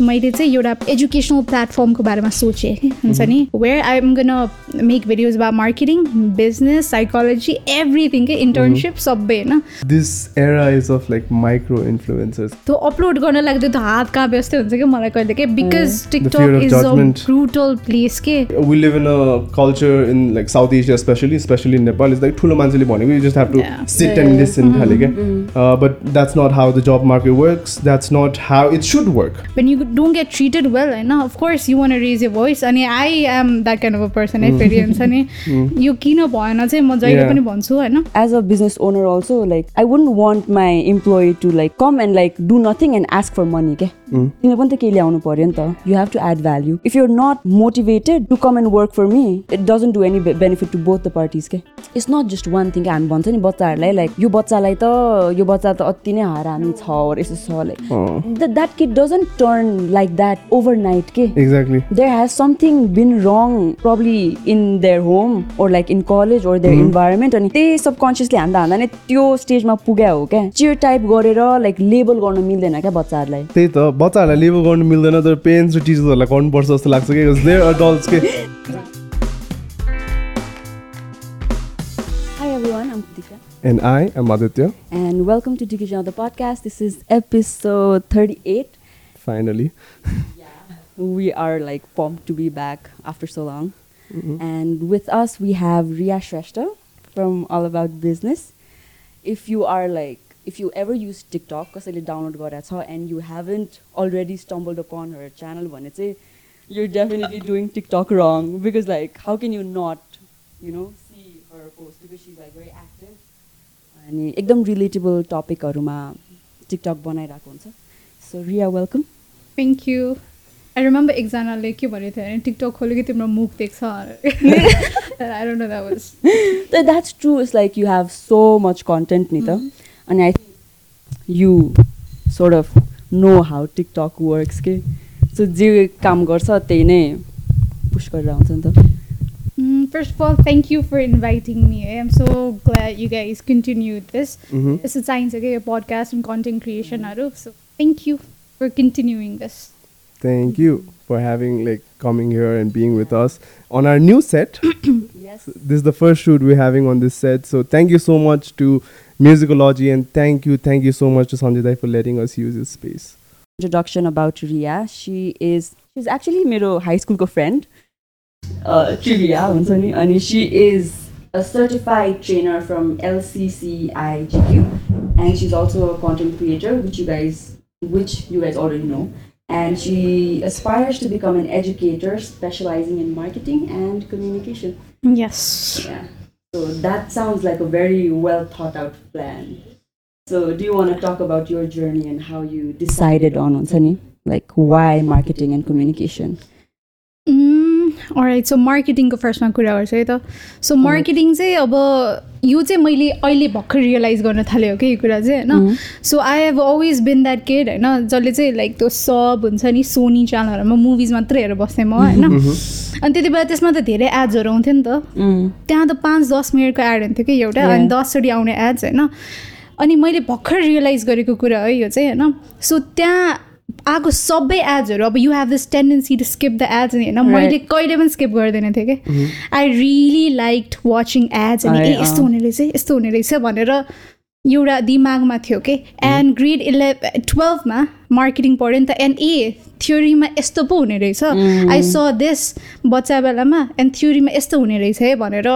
मैले चाहिँ एउटा एजुकेसनल प्लेटफर्मको बारेमा सोचेँ हुन्छ नि where I am gonna make videos बा मार्केटिङ बिजनेस साइकोलोजी एभ्रिथिङ के इन्टर्नसिप सबै होइन This era is of like micro influencers. त्यो अपलोड गर्न लागि चाहिँ त्यो हात कहाँ व्यस्त हुन्छ कि मलाई कहिले के because TikTok is a. Brutal place के live in a culture in like South Asia, especially, especially in Nepal. It's like ठुलो मान्छेले भनेको just have to Yeah. sit and listen खाले के. Uh, but that's not how the job market works. That's not how it should work. when don't get treated well होइन of course you want raise a voice अनि I am that can of a person है फेरि हुन्छ अनि यो किन भएन चाहिँ म जहिले पनि भन्छु होइन as a business owner also like I won't want my employee to like come and like do nothing and ask for money क्या तिमीले पनि त केही ल्याउनु पऱ्यो नि त you have to add value if you are not motivated to come and work for me it doesn't do any benefit to both the parties के it's not just one thing हामी भन्छ नि बच्चाहरूलाई लाइक यो बच्चालाई त यो बच्चा त अति नै हरामी छ यसो छ like that kit doesn't turn like that overnight के exactly there has something been wrong probably in their home or like in college or their environment अनि त्यही सबकन्सियसली हान्दा हान्दा नै त्यो स्टेजमा पुग्या हो क्या चियर टाइप गरेर लाइक लेबल गर्न मिल्दैन क्या बच्चाहरूलाई त्यही त बच्चाहरूलाई लेबल गर्नु मिल्दैन तर पेरेन्ट्स र टिचर्सहरूलाई गर्नुपर्छ जस्तो लाग्छ कि देयर अडल्ट्स के Hi everyone, I'm Kritika and I am Aditya and welcome to Dikija the podcast. This is episode 38. Finally We are like pumped to be back after so long. And with us we have Riya Shrestha from All About Business. If you are like if you ever use TikTok कसैले download गरेको छ and you haven't already stumbled upon her channel भने चाहिँ you're definitely doing TikTok wrong because like how can you not you know see her post because she's like very active अनि एकदम relatable टपिकहरूमा TikTok बनाइरहेको हुन्छ so Riya welcome thank you I remember एकजनाले के भनेको थियो भने टिकटक खोल्यो कि तिम्रो मुख देख्छ I don't know that was that's true it's like you have so much content नि त अनि I you sort of know how TikTok works के सो जे काम गर्छ त्यही नै पुस गरेर आउँछ नि त Mm, first of all, thank you for inviting me. I'm so glad you guys continued this. This is science, okay, a podcast and content creation. Aru. So thank you for continuing this. Thank you for having like coming here and being with us on our new set. yes. This is the first shoot we're having on this set. So thank you so much to Musicology and thank you, thank you so much to Sanjay for letting us use his space. Introduction about Ria. She is she's actually my high school girlfriend. Uh Ria and she is a certified trainer from LCCIGQ and she's also a content creator which you guys which you guys already know and she aspires to become an educator specializing in marketing and communication. Yes. Yeah. So that sounds like a very well thought out plan. So do you want to talk about your journey and how you decided on Unsani? Like why marketing and communication? Mm, alright, so मार्केटिङको फर्स्टमा कुरा गर्छु है त? So marketing चाहिँ अब यो चाहिँ मैले अहिले भर्खर रियलाइज गर्न थालेँ हो कि यो कुरा चाहिँ होइन? So I have always been that kid होइन? जसले चाहिँ लाइक त्यो सब हुन्छ नि सोनी च्यानलहरूमा मुभिज मात्रै हेरेर बस्थेँ म होइन? अनि त्यति बेला त्यसमा त धेरै एड्सहरू आउँथ्यो नि त। त्यहाँ त पाँच दस मिनटको एड हुन्थ्यो कि एउटा. अनि दसचोटि आउने एड्स होइन? अनि मैले भर्खर रियलाइज गरेको कुरा हो यो चाहिँ होइन? सो त्यहाँ आएको सबै एड्सहरू अब you have this tendency to skip the ads अनि होइन मैले कहिले पनि स्किप गर्दैन थिएँ कि I really like watching ads अनि ए यस्तो हुने रहेछ यस्तो हुने रहेछ भनेर एउटा दिमागमा थियो कि एन्ड ग्रेड इलेभ टुवेल्भमा मार्केटिङ पढ्यो नि त एन्ड ए थ्योरीमा यस्तो पो हुने रहेछ। आई स दिस बच्चा बेलामा एन्ड थ्योरीमा यस्तो हुने रहेछ है भनेर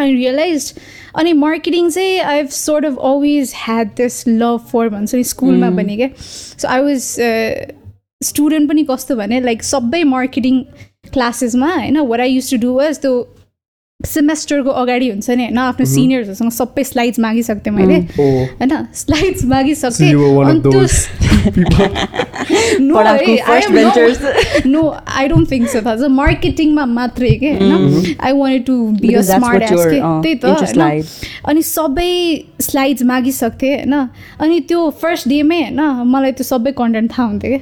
आई रियलाइज अनि मार्केटिङ चाहिँ I have sort of always had this love for भन्छ नि स्कुलमा पनि क्या सो आई वाज स्टुडेन्ट पनि कस्तो भने लाइक सबै मार्केटिङ क्लासेसमा होइन where I use to do was त्यो सेमेस्टरको अगाडि हुन्छ नि होइन? आफ्नो सिनियर्सहरूसँग सबै स्लाइड्स मागिसक्थेँ मैले। Oh, होइन? Slides मागिसक्थेँ। No, I don't think so. थाहा छ मार्केटिङमा मात्रै के होइन? I want to be a smart your, के त्यही त. अनि सबै स्लाइड्स मागिसक्थेँ होइन? अनि त्यो फर्स्ट डेमै होइन? मलाई त्यो सबै कन्टेन्ट थाहा हुन्थ्यो कि?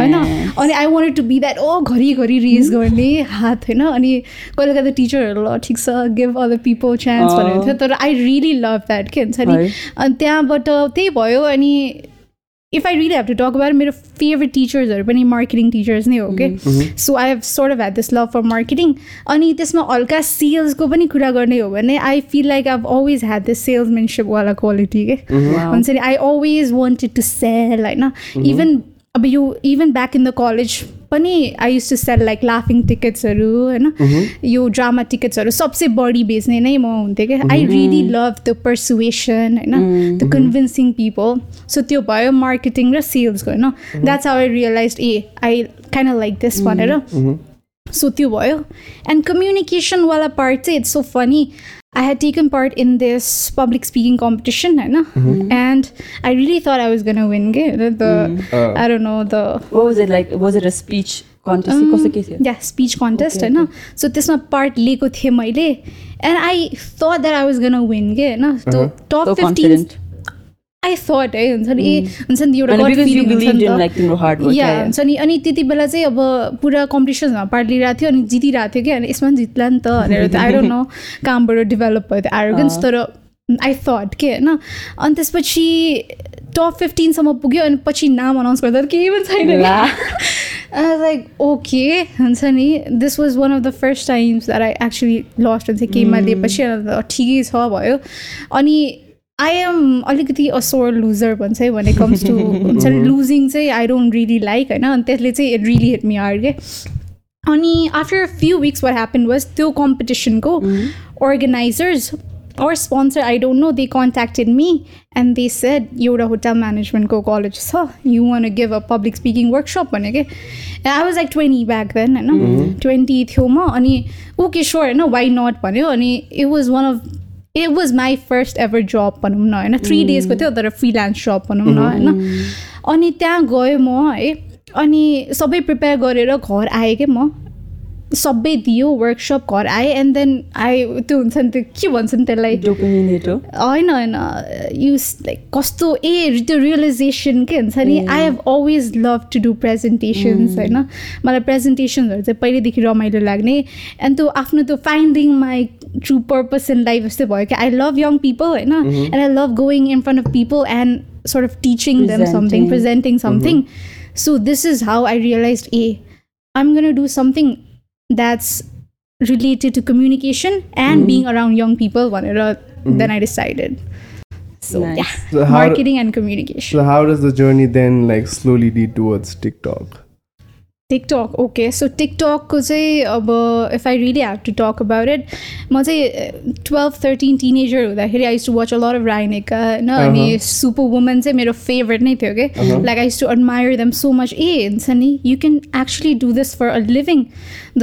होइन. अनि I want to be that ओ घरिघरि रिज गर्ने हात होइन? अनि कहिले कहिले टिचरहरू ल ठिक छ गिभ अदर पिपल चान्स अँ। भनेको थियो तर आई रियली लभ द्याट के हुन्छ नि है। अनि त्यहाँबाट त्यही भयो अनि if I really have to talk about मेरो फेभरेट टिचर्सहरू पनि मार्केटिङ टिचर्स नै हो कि so I have sort of had this love for marketing अनि त्यसमा हल्का सेल्सको पनि कुरा गर्ने हो भने I feel like I've always had this सेल्समेनसिपवाला quality के हुन्छ नि I always wanted to sell होइन इभन अब यो even back in the college पनि I use to sell like लाफिङ टिकट्सहरू होइन? यो ड्रामा टिकट्सहरू सबसे बढी बेच्ने नै म हुन्थेँ क्या। I really love the persuasion होइन? द कन्भिन्सिङ पिपल सो त्यो भयो मार्केटिङ र सेल्सको होइन? That's I realize A I kind like this भनेर। सो त्यो भयो। एन्ड कम्युनिकेसनवाला पार्ट चाहिँ it's so funny I had taken part in this public speaking competition, होइन and I really thought I was gonna win. के The Uh, I don't know the What was it like? Was it a speech contest? Um, कस्तो के थियो? yeah speech contest Okay, होइन so त्यसमा part लिएको थिएँ मैले and I thought that I was gonna win के होइन त्यो So top fifteen confident. I thought है हुन्छ नि ए हुन्छ नि एउटा त। या. हुन्छ नि अनि त्यति बेला चाहिँ अब पुरा कम्पिटिसनमा पार्ट लिइरहेको थियो अनि जितिरहेको थियो कि अनि यसमा पनि जित्ला नि त भनेर आई डोन्ट नो कहाँबाट डेभलप भयो त्यो एरोगेन्स तर आई थट के होइन अनि त्यसपछि टप फिफ्टिनसम्म पुग्यो अनि पछि नाम अनाउन्स गर्दा त केही पनि छैन ला। लाइक ओके हुन्छ नि this was one of the first times that I actually lost हुन्छ केहीमा लिएपछि ठिकै छ भयो अनि आई एम अलिकति असोर लुजर भन्छ है भने कम्स टु हुन्छ नि लुजिङ चाहिँ आई डोन्ट रियली लाइक होइन? अनि त्यसले चाहिँ it really hit me hard के अनि after few weeks what happen was त्यो कम्पिटिसनको organizers or sponsor, I don't know, they contacted me and they said, एउटा होटल म्यानेजमेन्टको कलेज छ you want give a public speaking workshop भने कि I was like twenty back then होइन twenty थियो म अनि ओके स्योर होइन वाइ नट भन्यो? अनि it was one of it was my first ever जब भनौँ न होइन थ्री डेजको थियो तर फ्रिलान्स जब भनौँ न होइन अनि त्यहाँ गएँ म है अनि सबै प्रिपेयर गरेर घर आएँ क्या म सबै दियो वर्कसप घर आएँ एन्ड देन आई त्यो हुन्छ नि त्यो के भन्छ नि त्यसलाई? होइन होइन युस लाइक कस्तो ए त्यो रियलाइजेसन के हुन्छ नि I have always love to do presentations होइन मलाई प्रेजेन्टेसन्सहरू चाहिँ पहिल्यैदेखि रमाइलो लाग्ने एन्ड त्यो आफ्नो त्यो finding my true purpose in life जस्तै भयो कि आई लभ यङ पिपल होइन and I love going in front of people and sort of teaching them something, Presenting. presenting something. So this is how I realized, a, I'm gonna do something that's related to communication and being around young people. Whatever. Then I decided. So Nice. yeah, So how- marketing and communication. So how does the journey then like slowly lead towards TikTok? TikTok, okay. So TikTok को चाहिँ अब if I really have to talk about it, म चाहिँ twelve thirteen teenager हुँदाखेरि I to watch a lot of राइनेका होइन अनि super woman चाहिँ मेरो फेभरेट नै थियो कि like I to admire them so much ए हुन्छ नि you can actually do this for a living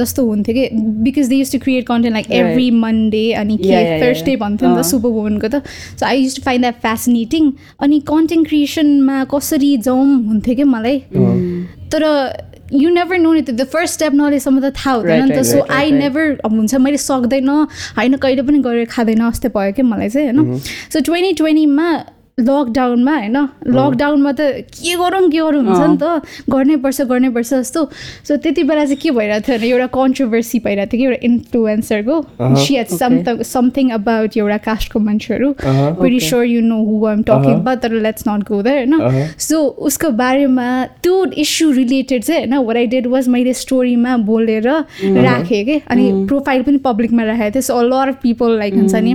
जस्तो हुन्थ्यो कि because they use to create content like. Every Monday अनि के थर्सडे. भन्थ्यो नि त। सुपर वुमनको त so I use to find that fascinating अनि कन्टेन्ट क्रिएसनमा कसरी जाउँ हुन्थ्यो कि मलाई तर you never know the first step नलेसम्म त थाहा हुँदैन नि त सो आई. नेभर अब हुन्छ मैले सक्दैन होइन कहिले पनि गरेर खाँदैन जस्तै भयो क्या मलाई चाहिँ होइन सो ट्वेन्टी ट्वेन्टीमा लकडाउनमा होइन? लकडाउनमा त के गरौँ के गरौँ हुन्छ नि त। गर्नै पर्छ गर्नै पर्छ जस्तो। सो त्यति बेला चाहिँ के भइरहेको थियो भने एउटा कन्ट्रोभर्सी भइरहेको थियो कि एउटा इन्फ्लुएन्सरको she had some something about एउटा कास्टको मान्छेहरू. Very. Sure you know who I'm talking about तर लेट्स नट गो देयर होइन. सो उसको बारेमा त्यो इस्यु रिलेटेड चाहिँ होइन? वाट आई डेड वाज मैले स्टोरीमा बोलेर राखेँ कि? अनि प्रोफाइल पनि पब्लिकमा राखेको थिएँ। So lot of people like हुन्छ नि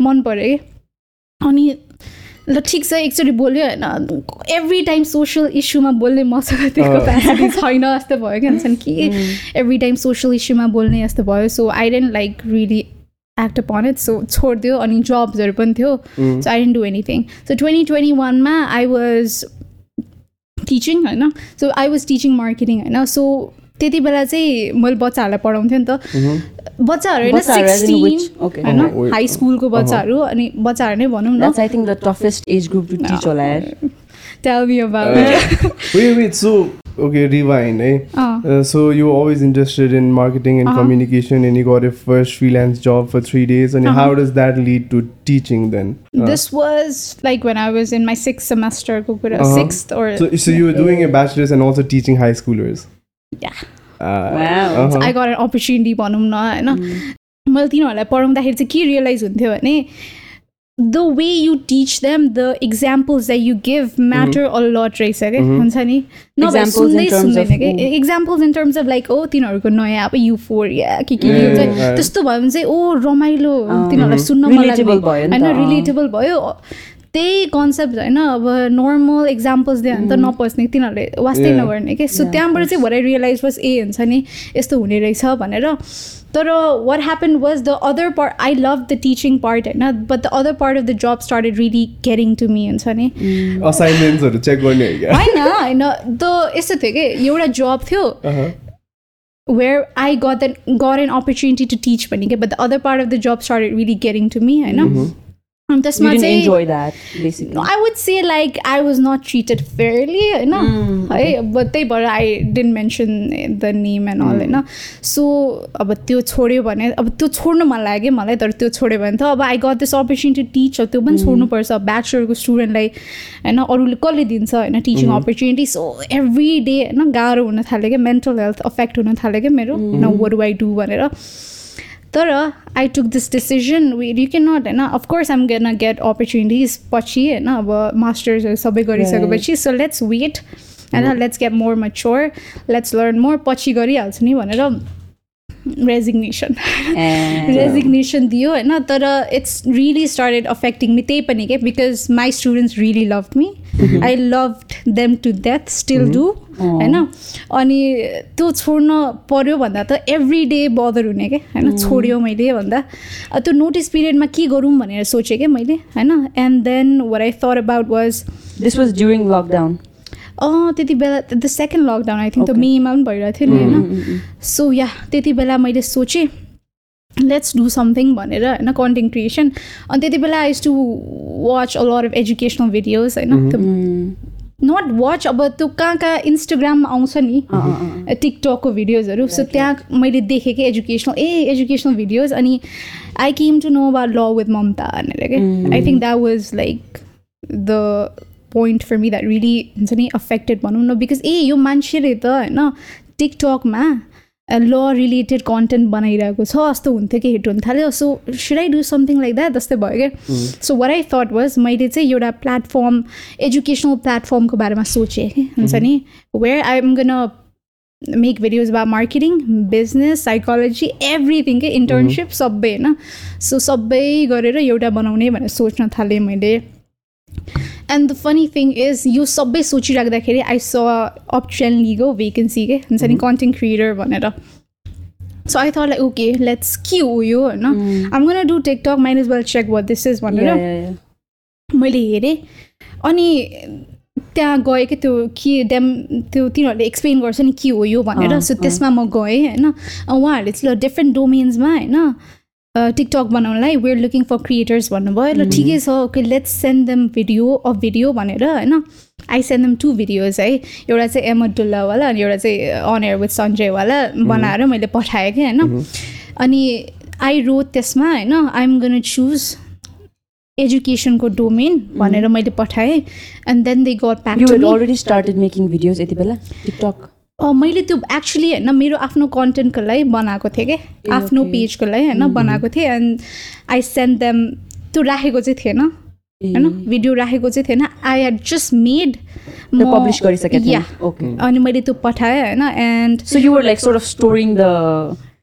मन पऱ्यो कि? अनि ल ठिक छ एकचोटि बोल्यो होइन? एभ्री टाइम सोसियल इस्युमा बोल्ने मसँग त्यो अँ। क्यापेसिटी छैन जस्तो भयो क्या हुन्छ नि कि एभ्री टाइम सोसियल इस्युमा बोल्ने जस्तो भयो so I didn't like really act upon it so छोडिदियो अनि जब्सहरू पनि थियो so I didn't do anything so twenty twenty वानमा आई वाज टिचिङ होइन? So I was teaching marketing होइन? सो त्यति बेला चाहिँ मैले बच्चाहरूलाई पढाउँथेँ नि त बच्चाहरू होइन बच्चाहरू as in sixteen which? Okay. होइन अँ, wait. हाई स्कुलको बच्चाहरू अनि बच्चाहरू नै भनौँ न That's I think the toughest age group to teach होला यार. Tell me about Uh, wait, wait. So okay, rewind. Eh? अँ Uh, so you were always interested in marketing and Uh-huh. communication, and you got your first freelance job for three days. And Uh-huh. how does that lead to teaching then? Uh, This was like when I was in my sixth semester, ko kura, Uh-huh. sixth or so, so you were doing a bachelor's and also teaching high schoolers. I got an opportunity भनौँ न होइन मैले तिनीहरूलाई पढाउँदाखेरि चाहिँ के realise हुन्थ्यो भने the way you teach them the examples that you give matter a lot रहेछ क्या हुन्छ नि नभए सुन्दै सुन्दैन कि examples in terms of like ओ तिनीहरूको नयाँ अब युफोरिया के के के हुन्छ Mm. त्यस्तो भयो भने चाहिँ ओ रमाइलो तिनीहरूलाई सुन्न मन होइन। रिलेटेबल भयो त्यही कन्सेप्ट होइन अब नर्मल एक्जाम्पल्स दियो भने त नपस्ने तिनीहरूले वास्तै. नगर्ने कि? सो त्यहाँबाट चाहिँ भरे रियलाइज वाज ए हुन्छ नि यस्तो हुने रहेछ भनेर। तर what happen was the other part I love the teaching part होइन? But the other part of the job started really getting to me हुन्छ नि? असाइनमेन्ट्सहरू चेक गर्ने क्या होइन होइन त यस्तो थियो कि? एउटा जब थियो where I got that got an opportunity to teach भने के? But the other part of the job started really getting to me होइन? अनि You त्यसमा didn't चाहिँ enjoy that, basically. I would say like I was not treated fairly होइन है but त्यही भएर I didn't mention the name and all होइन so अब त्यो छोड्यो भने अब त्यो छोड्नु मन लाग्यो कि मलाई तर त्यो छोड्यो भने त अब I got this opportunity to teach त्यो पनि छोड्नुपर्छ। ब्याचलरको स्टुडेन्टलाई होइन अरूले कसले दिन्छ होइन teaching opportunity so every day होइन गाह्रो हुन थाल्यो क्या मेन्टल हेल्थ अफेक्ट हुन थाल्यो क्या मेरो न वर आई डु भनेर। तर I took this decision you can not होइन of course I'm gonna get opportunities पछि होइन अब मास्टर्सहरू सबै गरिसकेपछि सो लेट्स वेट होइन let's get more mature let's learn more पछि गरिहाल्छु नि भनेर रेजिग्नेसन रेजिग्नेसन दियो होइन? तर it's really started affecting me त्यही पनि के? Because my students really love me I love them to death still do होइन? अनि त्यो छोड्न पर्यो भन्दा त एभ्री डे बदर हुने क्या होइन? छोड्यो मैले भन्दा। त्यो नोटिस पिरियडमा के गरौँ भनेर सोचेँ क्या मैले? होइन? And then where I thought about was this was during lockdown. अँ त्यति बेला the second lockdown I think त. मेमा पनि भइरहेको थियो नि होइन? सो या त्यति बेला मैले सोचेँ लेट्स डु समथिङ भनेर होइन कन्टेन्ट क्रिएसन अनि त्यति बेला I to watch a lot of educational videos होइन? त्यो नट वाच अब त्यो कहाँ कहाँ इन्स्टाग्राममा आउँछ नि टिकटकको भिडियोजहरू सो त्यहाँ मैले देखेँ कि एजुकेसनल ए एजुकेसनल भिडियोज अनि I came to know about ल विथ ममता भनेर क्या I think that was like the point for me that really हुन्छ नि अफेक्टेड भनौँ न बिकज ए यो मान्छेले त होइन टिकटकमा ल रिलेटेड कन्टेन्ट बनाइरहेको छ जस्तो हुन्थ्यो कि हिट हुन थाल्यो so should I do something like that जस्तै भयो क्या so what I thought was मैले चाहिँ एउटा प्लेटफर्म एजुकेसनल प्लेटफर्मको बारेमा सोचेँ कि हुन्छ नि where I am gonna make videos about marketing business psychology everything के इन्टर्नसिप सबै होइन सो सबै गरेर एउटा बनाउने भनेर सोच्न थालेँ मैले and the funny thing is यो सबै सोचिराख्दाखेरि आई स अप ट्रेन लिगो भेकेन्सी के हुन्छ नि कन्टेन्ट क्रिएटर भनेर so I thought like okay let's के हो यो होइन आम gonna do TikTok minus well check what this is भनेर. मैले हेरेँ अनि त्यहाँ गएँ कि त्यो के डेम त्यो तिनीहरूले एक्सप्लेन गर्छ नि के हो यो भनेर सो त्यसमा म गएँ होइन उहाँहरूले चाहिँ डिफ्रेन्ट डोमेन्समा होइन टिकटक बनाउनलाई वेयर लुकिङ फर क्रिएटर्स भन्नुभयो। ल ठिकै छ। Okay let's send them video of video भनेर होइन? I send them two videos है। एउटा चाहिँ एमडुल्लावाला अनि एउटा चाहिँ अन एयर विथ सञ्जयवाला बनाएर मैले पठाएँ कि होइन? अनि आई रोड त्यसमा होइन आइएम गन चुज एजुकेसनको डोमेन भनेर मैले पठाएँ। And then they got back already started making videos यति बेला? TikTok. मैले त्यो एक्चुली होइन मेरो आफ्नो कन्टेन्टको लागि बनाएको थिएँ कि आफ्नो. पेजको लागि होइन बनाएको थिएँ एन्ड आई सेन्ड देम त्यो राखेको चाहिँ थिएन होइन भिडियो राखेको चाहिँ थिएन आई हेड जस्ट मेड गरिसकेको थियौ? या. अनि मैले त्यो पठाएँ होइन एन्ड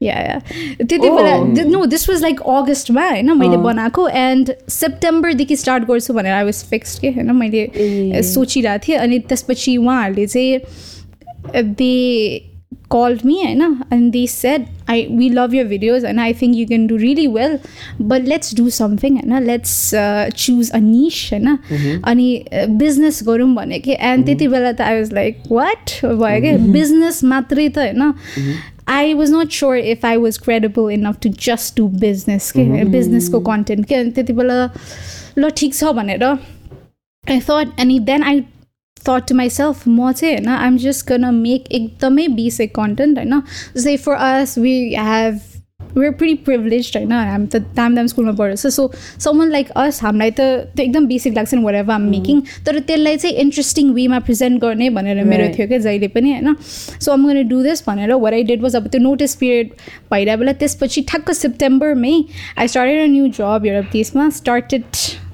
या या त्यति Oh. बेला नो दिस वाज लाइक अगस्टमा होइन मैले अँ। बनाएको एन्ड सेप्टेम्बरदेखि स्टार्ट गर्छु भनेर आई वाज फिक्स्ड के होइन मैले। सोचिरहेको थिएँ अनि त्यसपछि उहाँहरूले चाहिँ दे कल्ड मी होइन अनि they said I we love your videos होइन I think you can do really well but let's do something होइन लेट्स चुज अ निस होइन अनि बिजनेस गरौँ भने कि एन्ड त्यति बेला त आई वाज लाइक वाट भयो क्या बिजनेस मात्रै त होइन I was not sure if I was credible enough to just do business के बिजनेसको कन्टेन्ट के अनि त्यति बेला ल ठिक छ भनेर आई थट अनि then I thought to myself म चाहिँ होइन आइम जस्ट गन मेक एकदमै बेसिक कन्टेन्ट होइन जस्तै for us we we're pretty privileged होइन हामी त दाम दाम स्कुलमा पढेछ सो समन लाइक अस हामीलाई त त्यो एकदम बेसिक लाग्छ नि एभर आम मेकिङ तर त्यसलाई चाहिँ इन्ट्रेस्टिङ वेमा प्रेजेन्ट गर्ने भनेर मेरो Right. थियो क्या जहिले पनि होइन सो आम गर्न डु दिस भनेर वर आई डेट वाज अब त्यो नोटिस पिरियड भइरहेको बेला त्यसपछि ठ्याक्क सेप्टेम्बरमै I started a new job एउटा प्लेसमा started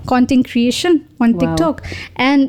content creation on. TikTok and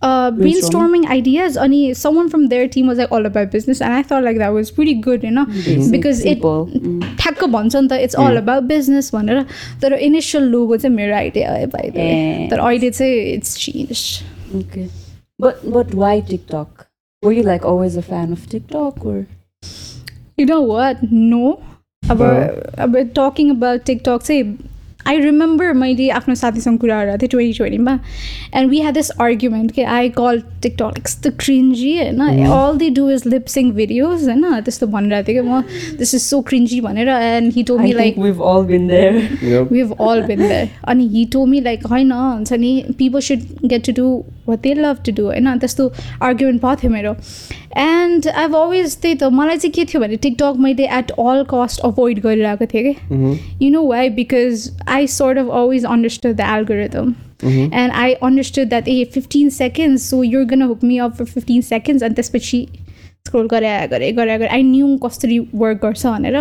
Uh, brainstorming ideas. Ani, someone from their team was like all about business, and I thought like that was pretty good, you know, because it. Mm. ठ्याक्क भन्छ नि त it's all about business भनेर तर initial logo चाहिँ मेरो idea हो ए. तर अहिले चाहिँ it's change Okay. But but why TikTok? Were you like always a fan of TikTok or You know what? No. अब अब टकिङ अबाउट टिकटक चाहिँ आई रिमेम्बर मैले आफ्नो साथीसँग कुरा गरेको थिएँ twenty ट्वेन्टीमा and we had this argument कि आई कल टिकटक यस्तो क्रिन्जी होइन? All they do is lip-syncing videos होइन? त्यस्तो भनिरहेको थिएँ कि म दिस इज सो क्रिन्जी भनेर एन्ड हि टो I me like we've all been there. Yep. we've all been there. अनि हि टो मी लाइक होइन हुन्छ नि people should get to do what they love to do होइन? त्यस्तो argument भएको थियो मेरो। एन्ड आइभ अलवेज त्यही त मलाई चाहिँ के थियो भने टिकटक मैले एट अल कस्ट अभोइड गरिरहेको थिएँ कि। Know why? Because i sort of always understood the algorithm. Mhm. and i understood that hey 15 seconds so you're gonna hook me up for 15 seconds and त्यसपछि scroll गरे गरे गरे गरे I knew कसरी work गर्छ भनेर।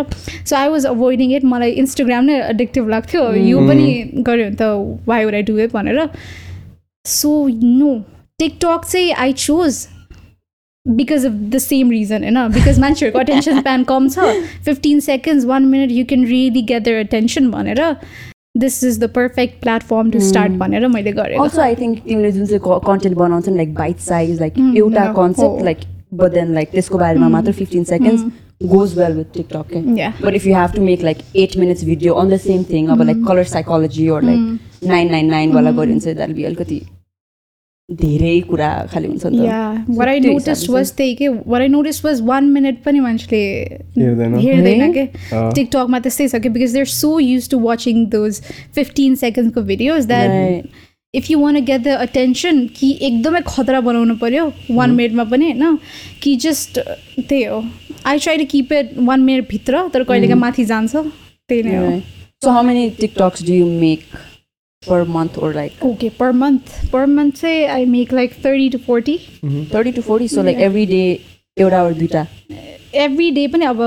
So I was avoiding it मलाई Instagram नै एडिक्टिभ लाग्थ्यो। यो पनि गऱ्यो भने त why would I do it भनेर। सो नो टिकटक चाहिँ I chose Because of the same reason होइन बिकज मान्छेहरूको अटेन्सन स्प्यान कम छ fifteen seconds one minute you can really get their attention भनेर this is the perfect platform to start भनेर मैले गरेको Also, I think तिमीले जुन चाहिँ कन्टेन्ट बनाउँछ नि like bite size like Mm, एउटा no. Concept Oh. Like but then like त्यसको बारेमा मात्र fifteen seconds goes well with TikTok के Yeah. But if you have to make like eight minutes video on the same thing अब like colour psychology or like nine nine नाइनवाला गऱ्यो भने चाहिँ that be अलिकति धेरै कुरा खालि हुन्छ नि त। Yeah, what I त्यो noticed हिसाबले was त्यही के what I noticed was one minute पनि मान्छेले हेर्दैन। के। टिकटकमा त्यस्तै छ कि? Because they're so used to watching those fifteen सेकेन्ड्सको videos that. If you want get the attention कि एकदमै खतरा बनाउनु पऱ्यो वान मिनटमा पनि होइन? कि जस्ट त्यही हो। I try to keep it one मिनटभित्र तर कहिलेकाहीँ माथि जान्छ। त्यही नै हो. So how many TikToks do you make? Per month or like? Okay per month per month चाहिँ I make like thirty to forty 30 to 40? So like every day एउटा or दुइटा एभ्री डे पनि अब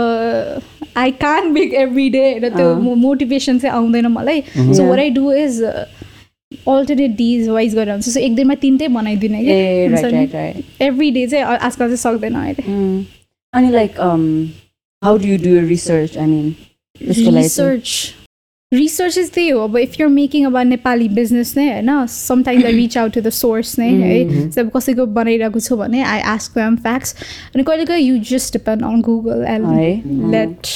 आई कान make every day होइन त्यो। Motivation चाहिँ आउँदैन मलाई. So what I do is alternate days wise गरेर हुन्छ सो एक दिनमा तिनटै बनाइदिने ए right right right every day चाहिँ आजकल चाहिँ सक्दैन अहिले। Mm. अनि like how do you do research I mean त्यसको लागि चाहिँ- रिसर्च रिसर्च इज त्यही हो अब इफ युर मेकिङ अब नेपाली बिजनेस नै होइन sometimes I reach out to the source नै है जब कसैको बनाइरहेको छु भने आई आस्क एम फ्याक्ट्स अनि कहिले कहिले you just depend on Google है? And let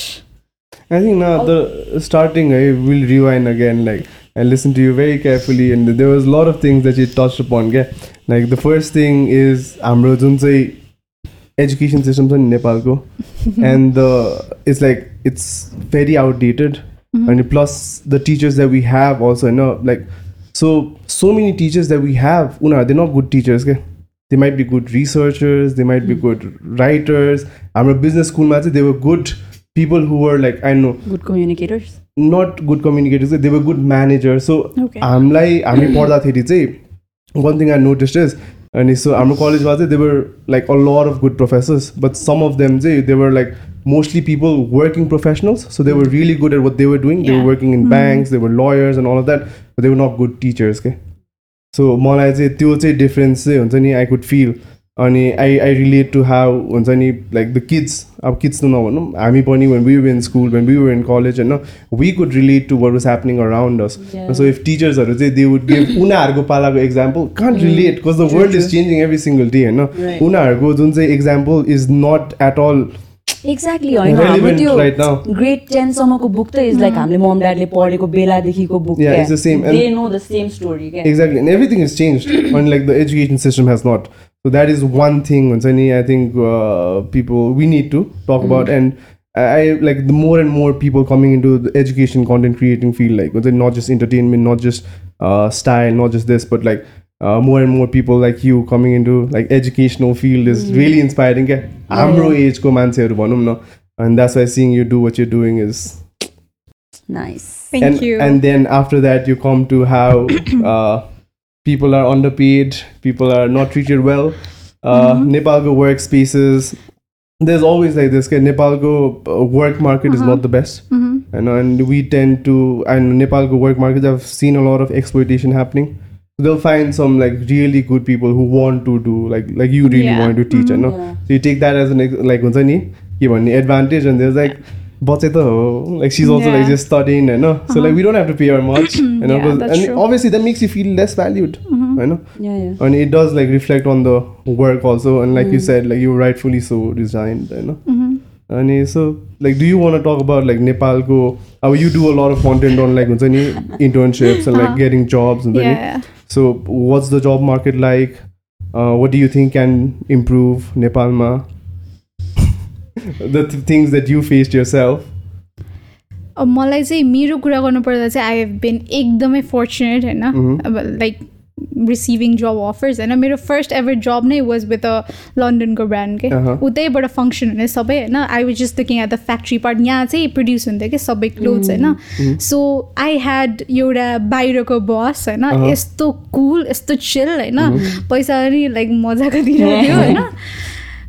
I think now the starting I will rewind again like and listen to you very carefully and there was a lot of things that you touched upon yeah? like the first thing is हाम्रो जुन चाहिँ education system छ नि नेपालको and the it's like it's very outdated and plus the teachers that we have also you know like so so many teachers that we have una they're not good teachers okay? they might be good researchers they might be good writers our business school ma चाहिँ they were good people who were like I know good communicators not good communicators they were good managers so Okay. हामीलाई हामी पढ्दाखेरि चाहिँ one thing I noticed is अनि so हाम्रो कलेजमा चाहिँ they were like a lot of good professors but some of them चाहिँ they were like mostly people working professionals so they were really good at what they were doing. They Yeah. were working in banks they were lawyers and all of that but they were not good teachers के so मलाई चाहिँ त्यो चाहिँ difference चाहिँ हुन्छ नि I could feel अनि I I relate to how हुन्छ नि लाइक द किड्स अब किड्स त नभनौँ हामी पनि when we were in school when we were in college होइन we could relate to what was happening around us. So if टिचर्सहरू चाहिँ दे वुड गिभ उनीहरूको पालाको example can't relate because the world is changing every single day होइन. उनीहरूको जुन चाहिँ example is not at all exactly होइन हाम्रो Relevant त्यो right now. ग्रेड टेनसम्मको बुक त इज लाइक हामीले मम ड्याडले पढेको बेलादेखिको book Yeah, it's the same. And- they know the same story क्या exactly and everything has changed unlike the education system has not so that is one thing Unsani, i think uh, people we need to talk about and I I- like the more and more people coming into the education content creating field, like was it not just entertainment, not just uh, style, not just this, but like uh, more and more people like you coming into like educational field is really inspiring. क्या हाम्रो एजको मान्छेहरू भनौँ न and that's why seeing you do what you're doing is Nice. Thank and, you. and then after that you come to how uh, people are underpaid people are not treated well uh, nepalgo workspaces there's always like this okay, nepalgo uh, work market is not the best Mhm. and, and we tend to and nepalgo work markets i've seen a lot of exploitation happening they'll find some like really good people who want to do like like you really Yeah. want to teach and no Yeah. so you take that as an ex- like हुन्छ नि के भन्ने advantage and there's like बच्चे त हो like she's also like Yeah. just studying and no so like we don't have to pay her much you know Yeah, 'cause- that's and true. obviously that makes you feel less valued I know Yeah, yeah. and it does like reflect on the work also and like you said like you rightfully so resigned you know Mhm. and uh, so like do you want to talk about like Nepal go how you do a lot of content on like हुन्छ नि internships and like Uh-huh. getting jobs so what's the job market like what do you think can improve नेपालमा the things that you face yourself अब मलाई चाहिँ मेरो कुरा गर्नुपर्दा चाहिँ आई हेभ बिन एकदमै फर्चुनेट होइन? अब लाइक रिसिभिङ जब अफर्स होइन मेरो फर्स्ट एभर जब नै वाज विथ अ लन्डनको ब्रान्ड के. उतैबाट फङ्सन हुने सबै होइन I was just looking at the factory part यहाँ चाहिँ प्रड्युस हुन्थ्यो कि सबै क्लोथ्स होइन सो आई ह्याड एउटा बाहिरको बस होइन. यस्तो कुल यस्तो चिल होइन पैसा पनि लाइक मजाको दिइरहेको होइन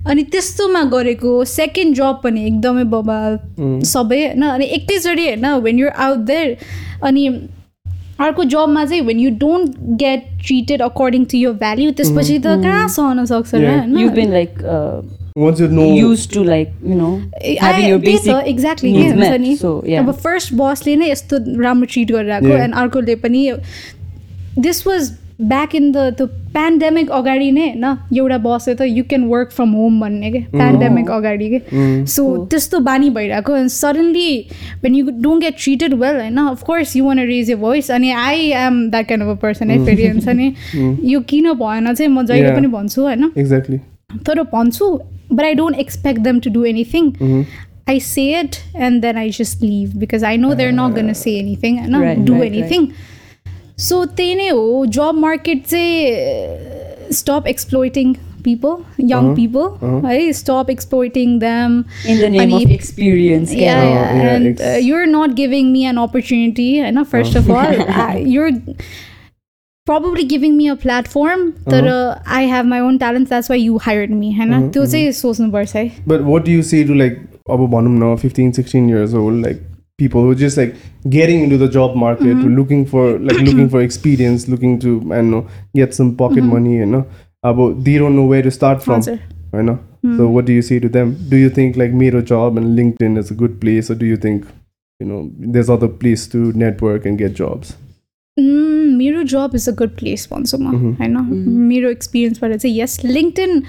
अनि त्यस्तोमा गरेको सेकेन्ड जब पनि एकदमै बबाल। सबै होइन अनि एकैचोटि होइन वेन युर आउट देयर अनि अर्को जबमा चाहिँ when you don't get treated according to your value त्यसपछि त कहाँ सहन सक्छ र एक्ज्याक्टली के हुन्छ. नि. अब फर्स्ट बसले नै यस्तो राम्रो ट्रिट गरिरहेको. एन्ड अर्कोले पनि this was back in the त्यो पेन्डेमिक अगाडि नै होइन एउटा बसले त you can work from home भन्ने के? पेन्डेमिक अगाडि के? सो त्यस्तो बानी भइरहेको and suddenly when you don't get treated well होइन of course you want raise a voice अनि I am that kind of a person है फेरि हुन्छ नि यो किन भएन चाहिँ म जहिले. पनि भन्छु होइन। Exactly. तर भन्छु but I don't expect them to do anything I say it and then I just leave because I know they're not going to say anything and not Right, do right, anything. So त्यही नै हो जब market चाहिँ stop exploiting people young people है stop exploiting them in the name of experience. yeah, yeah. yeah, Oh, yeah, and ex- uh, you're not giving me an opportunity and first of all I, you're probably giving me a platform that uh, I have my own talents that's why you hired me होइन त्यो चाहिँ सोच्नुपर्छ है But what do you say to like अब भनौँ न 15, 16 years old, like people who are just like getting into the job market mm -hmm. looking for like looking for experience looking to i don't know get some pocket mm -hmm. money you know uh, about they don't know where to start from Answer. you know mm. so what do you say to them do you think like miro job and linkedin is a good place or do you think you know there's other place to network and get jobs Mm, मेरो job is a good place भन्छु म होइन मेरो एक्सपिरियन्सबाट चाहिँ यस LinkedIn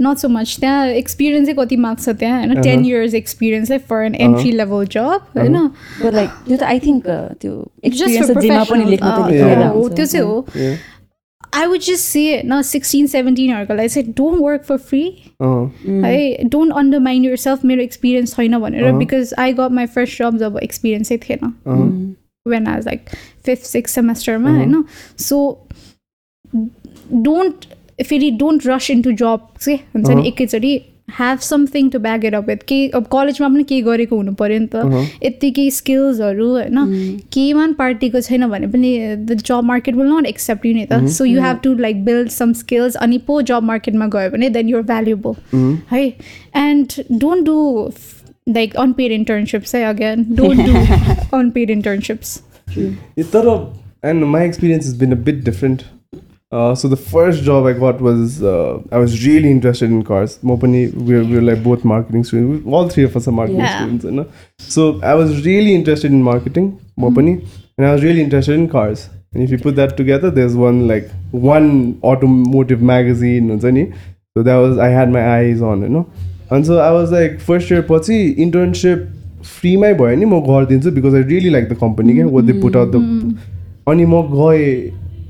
not so much त्यहाँ experience चाहिँ कति माग्छ त्यहाँ होइन टेन इयर्स एक्सपिरियन्स है for an entry level job होइन But like त्यो त चाहिँ हो. आई वुड जस्ट से होइन सिक्सटिन सेभेन्टिनहरूको लागि चाहिँ डोन्ट वर्क फर फ्री है डोन्ट अन्डरमाइन्ड यर सेल्फ मेरो एक्सपिरियन्स छैन भनेर because I got my first job job एक्सपिरियन्सै थिएन when I was like fifth, sixth semester, ma, you know. So don't फेरि डोन्ट रस इन्टु जब चाहिँ हुन्छ नि एकैचोटि have something to back it up with केही अब कलेजमा पनि केही गरेको हुनु पऱ्यो नि? त यत्तिकै स्किल्सहरू होइन केहीमा पनि पार्टीको छैन भने पनि the job market will not accept you नि त so you have to like build some skills अनि पो जब मार्केटमा गयो भने देन युर भ्यालुएबल है and don't do like unpaid internships Say again don't do unpaid internships yeah, and my experience has been a bit different uh, so the first job I got was uh, I was really interested in cars. Mopani, we were, were like both marketing students. All three of us are marketing yeah. students, you know. So I was really interested in marketing, Mopani, mm-hmm. and I was really interested in cars. And if you put that together, there's one like one automotive magazine, so that was I had my eyes on, you know. And so I was like first year पछि internship फ्रीमै भयो नि म गरिदिन्छु because I really like the company क्या what they put out the अनि म गएँ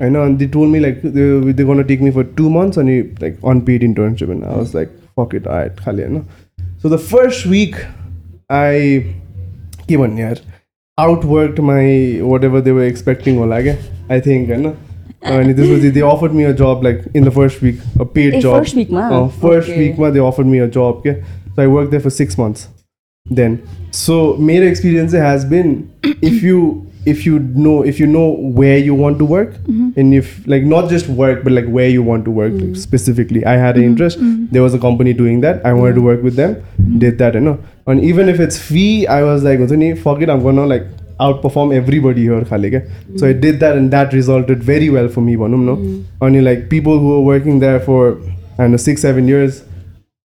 होइन अनि they told me like they गर्न take me for two months अनि लाइक अनपेड इन्टर्नसिप होइन I was like fuck it aight खालि होइन. So the first week I के भन्ने यार outwork my whatever they were expecting होला क्या आई थिङ्क होइन. अनि त्यसपछि they offered me a job like in the first week a paid A, job first week मा? First Okay. विकमा they offered me a job क्या so I work they for six months then so मेरो experience has been if you if you know if you know where you want to work and if like not just work but like where you want to work like, specifically i had an interest there was a company doing that i wanted to work with them did that you know and even if it's fee i was like हुन्छ नि fuck it i'm gonna like outperform everybody here khale so I did that and that resulted very well for me bhanum no? Hmm. Only like people who were working there for I don't know 6 7 years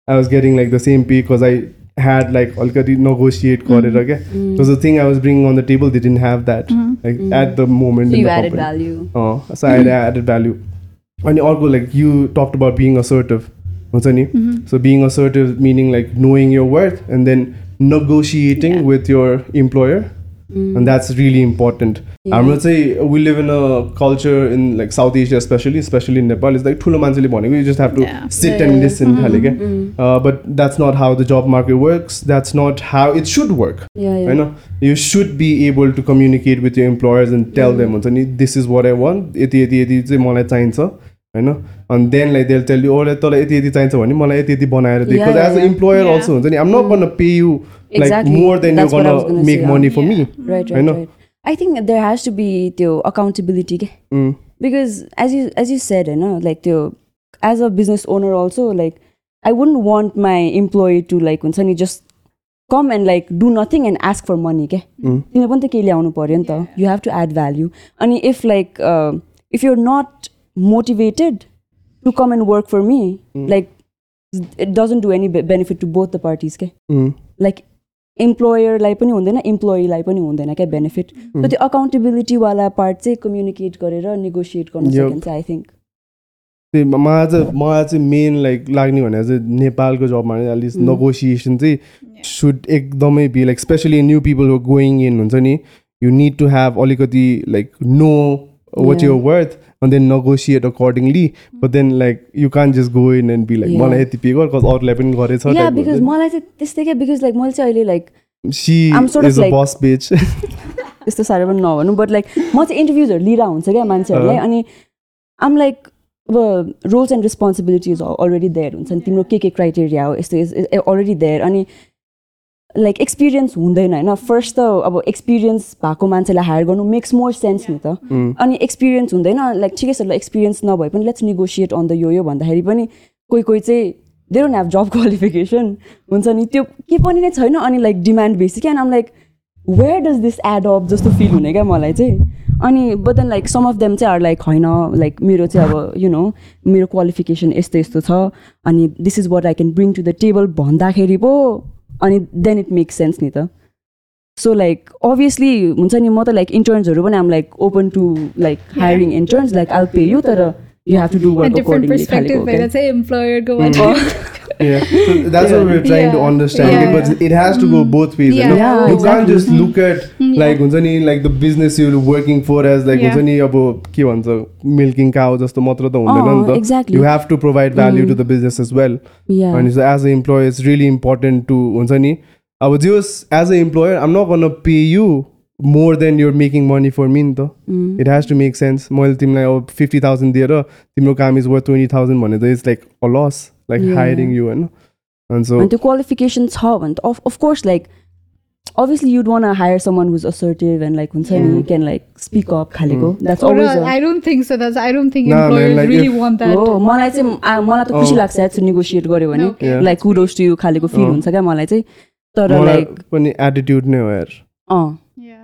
I was getting like the same pay because I had like already negotiate for it hmm. okay? Mm. so the thing I was bringing on the table they didn't have that hmm. like at the moment so you added value. Oh so I added value. And also like you talked about being assertive mm-hmm. so being assertive meaning like knowing your worth and then negotiating with your employer. And that's really important Yeah. हाम्रो चाहिँ we live in a culture in like South Asia especially especially in Nepal it's like ठुलो मान्छेले भनेको you just have to Yeah. sit Yeah, and yeah. listen खाले क्या uh, but that's not how the job market works that's not how it should work Yeah, yeah. होइन you should be able to communicate with your employers and tell them हुन्छ नि this is what I want यति यति यति चाहिँ मलाई चाहिन्छ होइन अनि then like they'll tell you oh तँलाई यति यति चाहिन्छ भने मलाई यति यति बनाएर दे an yeah. employer Yeah. also हुन्छ नि I'm not gonna pay like more than That's you're what I was gonna gonna make say, money yeah. for me Right, right, I know. right. I think there has to be त्यो accountability के Mm. because as you as you said होइन like त्यो as a business owner also like I wouldn't want my employee to like हुन्छ नि just come and like do nothing and ask for money के Mm. तिमीले पनि त केही ल्याउनु पऱ्यो नि त you have to add value अनि if like uh, if you're not motivated to come and work for me like it doesn't do any be- benefit to both the parties के Mm. लाइक इम्प्लोयरलाई पनि हुँदैन इम्प्लोइलाई पनि हुँदैन क्या benefit so त्यो अकाउन्टेबिलिटीवाला पार्ट चाहिँ कम्युनिकेट गरेर नेगोसिएट गर्न. सकिन्छ आई थिङ्क त्यही म- मलाई चाहिँ मलाई चाहिँ मेन लाइक लाग्ने भनेको चाहिँ नेपालको जबमा एटलिस्ट. नेगोसिएसन चाहिँ सुड एकदमै be like specially new people going in हुन्छ नि यु निड टु हेभ अलिकति like know what. Your worth and then negotiate accordingly but then like you can't just go in and be like Yeah. मलाई यति pay गर cause अरूलाई पनि गरेछ because thing. मलाई चाहिँ त्यस्तै क्या बिकज लाइक मैले चाहिँ अहिले like she I'm sort of is a boss bitch साह्रो पनि नभनौँ बट लाइक म चाहिँ इन्टरभ्युजहरू लिएर हुन्छ क्या मान्छेहरूलाई। अनि आम लाइक अब roles and responsibilities already there हुन्छ नि तिम्रो के के क्राइटेरिया हो यस्तो अलरेडी देयर अनि लाइक एक्सपिरियन्स हुँदैन होइन? फर्स्ट त अब एक्सपिरियन्स भएको मान्छेलाई हायर गर्नु मेक्स मोर सेन्स नि त। Mm. अनि एक्सपिरियन्स हुँदैन लाइक ठिकै छ ल एक्सपिरियन्स नभए पनि लेट्स नेगोसिएट अन द यो यो भन्दाखेरि पनि कोही कोही चाहिँ they don't have job qualification हुन्छ नि। त्यो के पनि नै छैन अनि लाइक डिमान्ड बेसी क्या आम like where does this add up जस्तो फिल हुने क्या मलाई चाहिँ। अनि but then like some of them चाहिँ आर लाइक होइन लाइक मेरो चाहिँ अब यु नो मेरो क्वालिफिकेसन यस्तो यस्तो छ। अनि this is what I can bring to the table भन्दाखेरि पो अनि देन इट मेक्स सेन्स नि त. सो लाइक अभियसली हुन्छ नि म त लाइक इन्टर्न्सहरू पनि आम like open to like hiring interns like all pay you तर you have to do work accordingly इम्प्लोयरको yeah so that's what we're trying to Yeah. understand Yeah. because it has to go both ways Yeah. you, know? Yeah, you can't exactly. just look at like हुन्छ नि like the business you're working for as like Yeah. हुन्छ नि अब के भन्छ milking cow जस्तो मात्र त हुँदैन नि अँ, त exactly. you have to provide value to the business as well Yeah. and so as an employer it's really important to हुन्छ नि अब just as an employer I'm not gonna pay you more than you're making money for me नि त Mm. it has to make sense मैले तिमीलाई अब fifty thousand दिएर तिम्रो काम इज वर्थ ट्वेन्टी थाउजन्ड भने त it's like a loss like Yeah. Hiring you होइन अनि सो अनि त्यो क्वालिफिकेसन छ भने त of course like obviously you'd want to hire someone who's assertive and like हुन्छ नि Mm. can like speak up Mm. that's always a I don't think so. That's I don't think Nah, man, employers like really if- want that. हो मलाई चाहिँ आ- मलाई त खुसी अँ। लाग्छ एड्स नेगोसिएट गऱ्यो भने Okay. Yeah. Like kudos to you खालेको feel अँ। हुन्छ क्या मलाई चाहिँ तर मलाई लाइक पनि एटिट्युड नै हो यार अँ Yeah.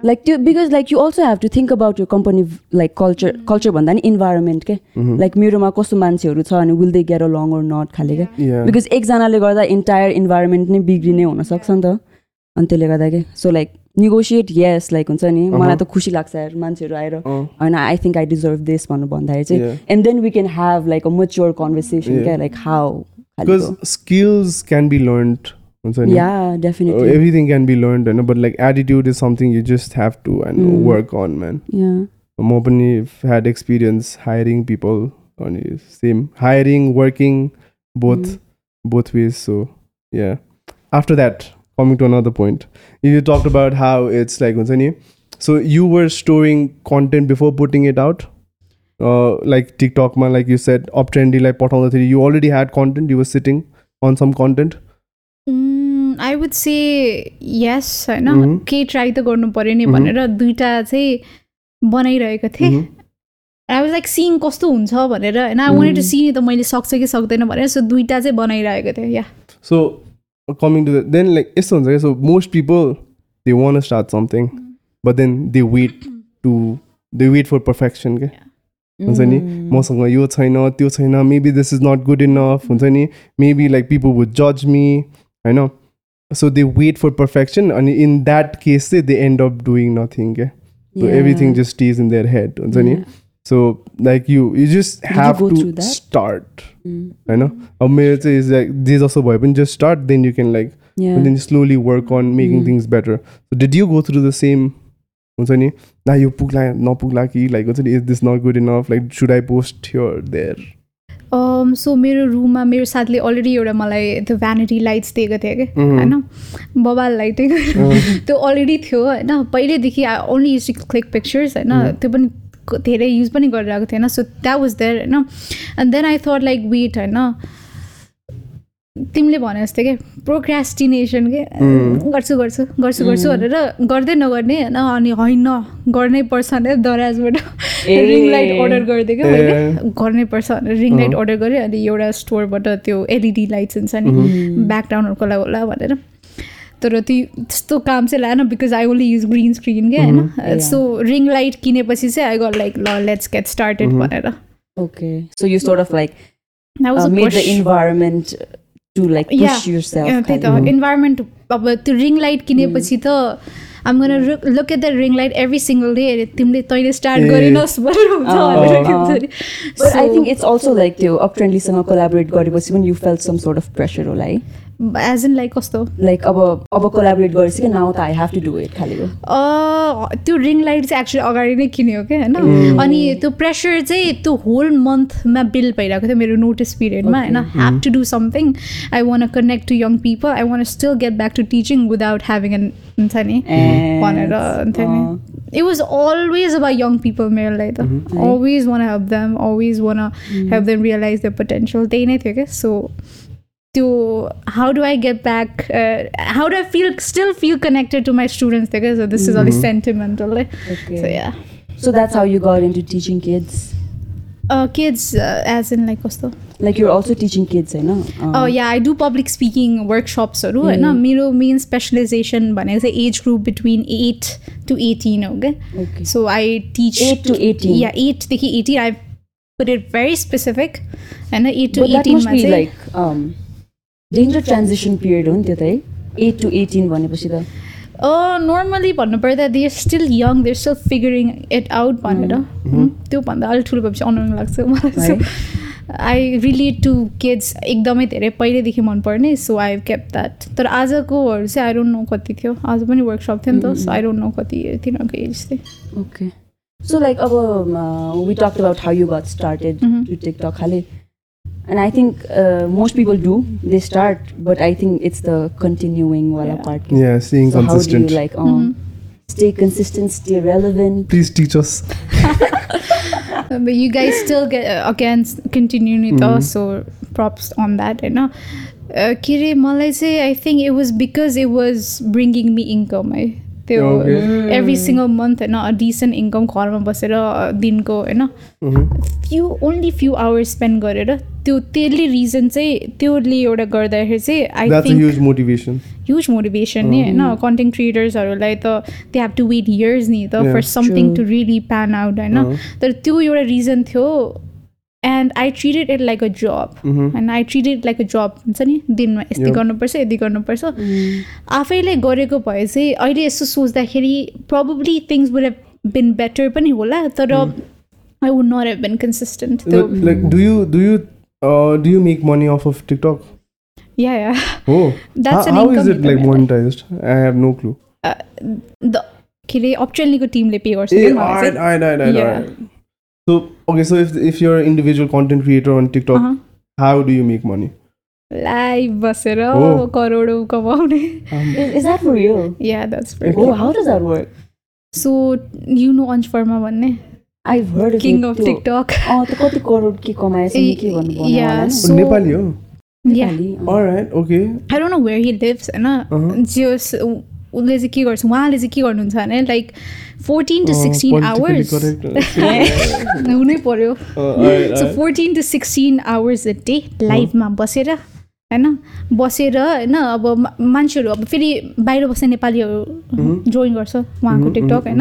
लाइक त्यो because like you also have to think about your company like culture culture भन्दा नि इन्भाइरोमेन्ट के. लाइक मेरोमा कस्तो मान्छेहरू छ अनि will they get along or not खाले क्या. बिकज एकजनाले गर्दा इन्टायर इन्भाइरोमेन्ट नै बिग्रिने हुनसक्छ नि त। अनि त्यसले गर्दा के? So like negotiate yes like हुन्छ नि। मलाई त खुसी लाग्छ यार मान्छेहरू आएर। अँ, होइन I think I deserve this भन्नु भन्दाखेरि चाहिँ. And then we can have like a mature conversation. क्या like how because skills can be yeah definitely. Oh, everything can be learned no? but like attitude is something you just have to and mm. work on man. Yeah. I'm openly had experience hiring people on same hiring working both mm. both ways so yeah. After that coming to another point. You talked about how it's like so you were storing content before putting it out? Uh, like tiktok man like you said up trendy like pot on the theory you already had content you were sitting on some content? I would say yes होइन। Mhm. केही try त गर्नु पऱ्यो नि. भनेर दुइटा चाहिँ बनाइरहेको थिएँ. आई वाज लाइक सिइङ कस्तो हुन्छ भनेर होइन? आई वान्टेड टु सी नि त मैले सक्छ कि सक्दैन भनेर सो दुइटा चाहिँ बनाइरहेको थिएँ या So coming to the then like यस्तो हुन्छ क्या? So most people they want to start something but then they wait to they wait for perfection के हुन्छ नि? Mm. मसँग यो छैन त्यो छैन maybe this is not good enough हुन्छ नि? मेबी लाइक पिपल वुड जज मी होइन? So they wait for perfection अनि इन द्याट केस चाहिँ they end up doing nothing क्या so Yeah. Everything just stays in their head हुन्छ नि Yeah. So like you you just Did you have go to through that? Start Mm. होइन अब मेरो चाहिँ is like जे जस्तो भए पनि just start then you can like Yeah. and then slowly work on making Mm. things better. So did you go through the same हुन्छ नि ना यो पुग्ला नपुग्ला कि लाइक हुन्छ नि is this not good enough like should I post here there so Um, मेरो रुममा मेरो साथीले अलरेडी एउटा मलाई त्यो भ्यानिटी लाइट्स दिएको थियो कि Mhm. होइन? बबाल लाइट त्यो अलरेडी थियो होइन? पहिल्यैदेखि only use to click pictures होइन? त्यो पनि धेरै युज पनि गरिरहेको थिएन। सो द्याट वाज देयर होइन? And then I thought like wait होइन? तिमीले भने जस्तै के प्रोक्रास्टिनेसन के गर्छु गर्छु गर्छु गर्छु भनेर गर्दै नगर्ने होइन अनि होइन गर्नै पर्छ भने दराजबाट ए। रिङ लाइट अर्डर गरिदियो क्या। मैले। गर्नै पर्छ भनेर रिङ लाइट अर्डर गरेँ अनि एउटा स्टोरबाट त्यो एलइडी लाइट्स हुन्छ नि ब्याकग्राउन्डहरूको लागि होला भनेर। तर त्यो त्यस्तो काम चाहिँ लागेन because I only use green screen क्या होइन. सो रिङ लाइट किनेपछि चाहिँ आई गट लाइक ल लेट्स गेट स्टार्टेड भनेर। Okay. So you sort of like That uh, yourself. Yeah, त्यही. त इन्भाइरोमेन्ट अब त्यो रिङ लाइट किनेपछि त आम gonna look at the ring light every single day तिमीले तैँले स्टार्ट। गरिनस् भनेर हुन्छ Oh, भनेर के oh. भन्छ नि। But I So, think it's also like त्यो up trendyसँग collaborate गरेपछि पनि you felt some sort of pressure होला है as in like कस्तो? Like अब अब collaborate गरेपछि now त I have to do it खालि त्यो रिङ लाइट चाहिँ एक्चुली अगाडि नै किन्यो क्या होइन? अनि त्यो प्रेसर चाहिँ त्यो होल मन्थमा बिल भइरहेको थियो मेरो नोटिस पिरियडमा होइन? Have to do something I want connect to young people I want still get back to teaching without having an हुन्छ नि भनेर हुन्थ्यो. नि इट वाज अलवेज अब यङ पिपल मेरो लागि त always want help them always want help them realize the potential त्यही नै थियो क्या so त्यो how do I get back how do I feel still feel connected to my students थियो क्या सो दिस इज अलिक सेन्टिमेन्टल है Okay. So yeah So that's how you got into teaching kids. Kids age in like कस्तो Like you're also teaching kids, होइन? Uh, yeah I do public speaking वर्कसप्सहरू होइन Mm. मेरो main specialisation भनेको चाहिँ age group between eight to eighteen हो क्या Okay. So I teach 8 to 18. Yeah एटदेखि eighteen I put it very specific होइन eight to But that must एटिनमा be चाहिँ like um, danger transition period हो नि त्यो त है? 8 to 18 भनेपछि त। नर्मली भन्नुपर्दा they are still young they still figuring it out भनेर। Mm. त्योभन्दा अलिक ठुलो भएपछि अनुहार लाग्छ मलाई आई रिलेट टु किड्स एकदमै धेरै। पहिल्यैदेखि मनपर्ने सो आई केप द्याट तर आजकोहरू चाहिँ आई डोन्ट नो कति थियो। आज पनि वर्कसप थियो नि त सो आई डोन्ट नो कति तिनीहरूको एज थियो Okay. So like अब about how you got started Mhm. to TikTok खालि। and I think uh, most people do they start but I think it's the continuing wala Yeah. part Yeah, staying so how do consistent. you like um, Mhm. stay consistent stay relevant Please teach us. but you guys still get uh, again continue नि त Mhm. so props on that होइन Uh, के अरे मलाई चाहिँ I think it was because it was bringing me income है त्यो. Every single month होइन डिसेन्ट इन्कम घरमा बसेर दिनको होइन. Few only few hours spend गरेर त्यो त्यसले रिजन चाहिँ त्यसले एउटा गर्दाखेरि चाहिँ I That's a think huge motivation. Huge motivation नि होइन कन्टेन्ट क्रिएटर्सहरूलाई त they have to wait years नि त for something to. Really plan out होइन। तर त्यो एउटा रिजन थियो and I treated it like a job. होइन I treated like a job हुन्छ नि दिनमा Yeah. गर्नुपर्छ यति गर्नुपर्छ आफैले गरेको भए चाहिँ अहिले यसो सोच्दाखेरि probably things would have been better पनि होला तर I would not have been consistent त्यो Like, like, do you do you do you make money off of TikTok? Yeah yeah That's how, an how income is it like method. monetized? I have no clue. द के अरे अपट्रेलनीको टिमले pay गर्छ So okay, so if if you're an individual content creator on TikTok, Uh-huh. how do you make money? Live बसेर Oh. करोडौँ कमाउने Is, is that for real? Yeah that's Oh, how does that work? So you know Ansh Verma भन्ने I've heard of it. Of त्यो- TikTok अँ, त्यो कति करोड के कमाएछ नि के भन्नु भन Yeah, so- नेपाली हो या नेपाली, अँ। alright okay I don't know where he lives होइन जस उसले चाहिँ के गर्छ उहाँले चाहिँ के गर्नुहुन्छ भने like fourteen to sixteen hours correct. हुनै पर्यो so. Fourteen to sixteen hours a day लाइभमा बसेर होइन बसेर होइन अब मान्छेहरू अब फेरि बाहिर बस्ने नेपालीहरू जोइन गर्छ उहाँको टिकटक होइन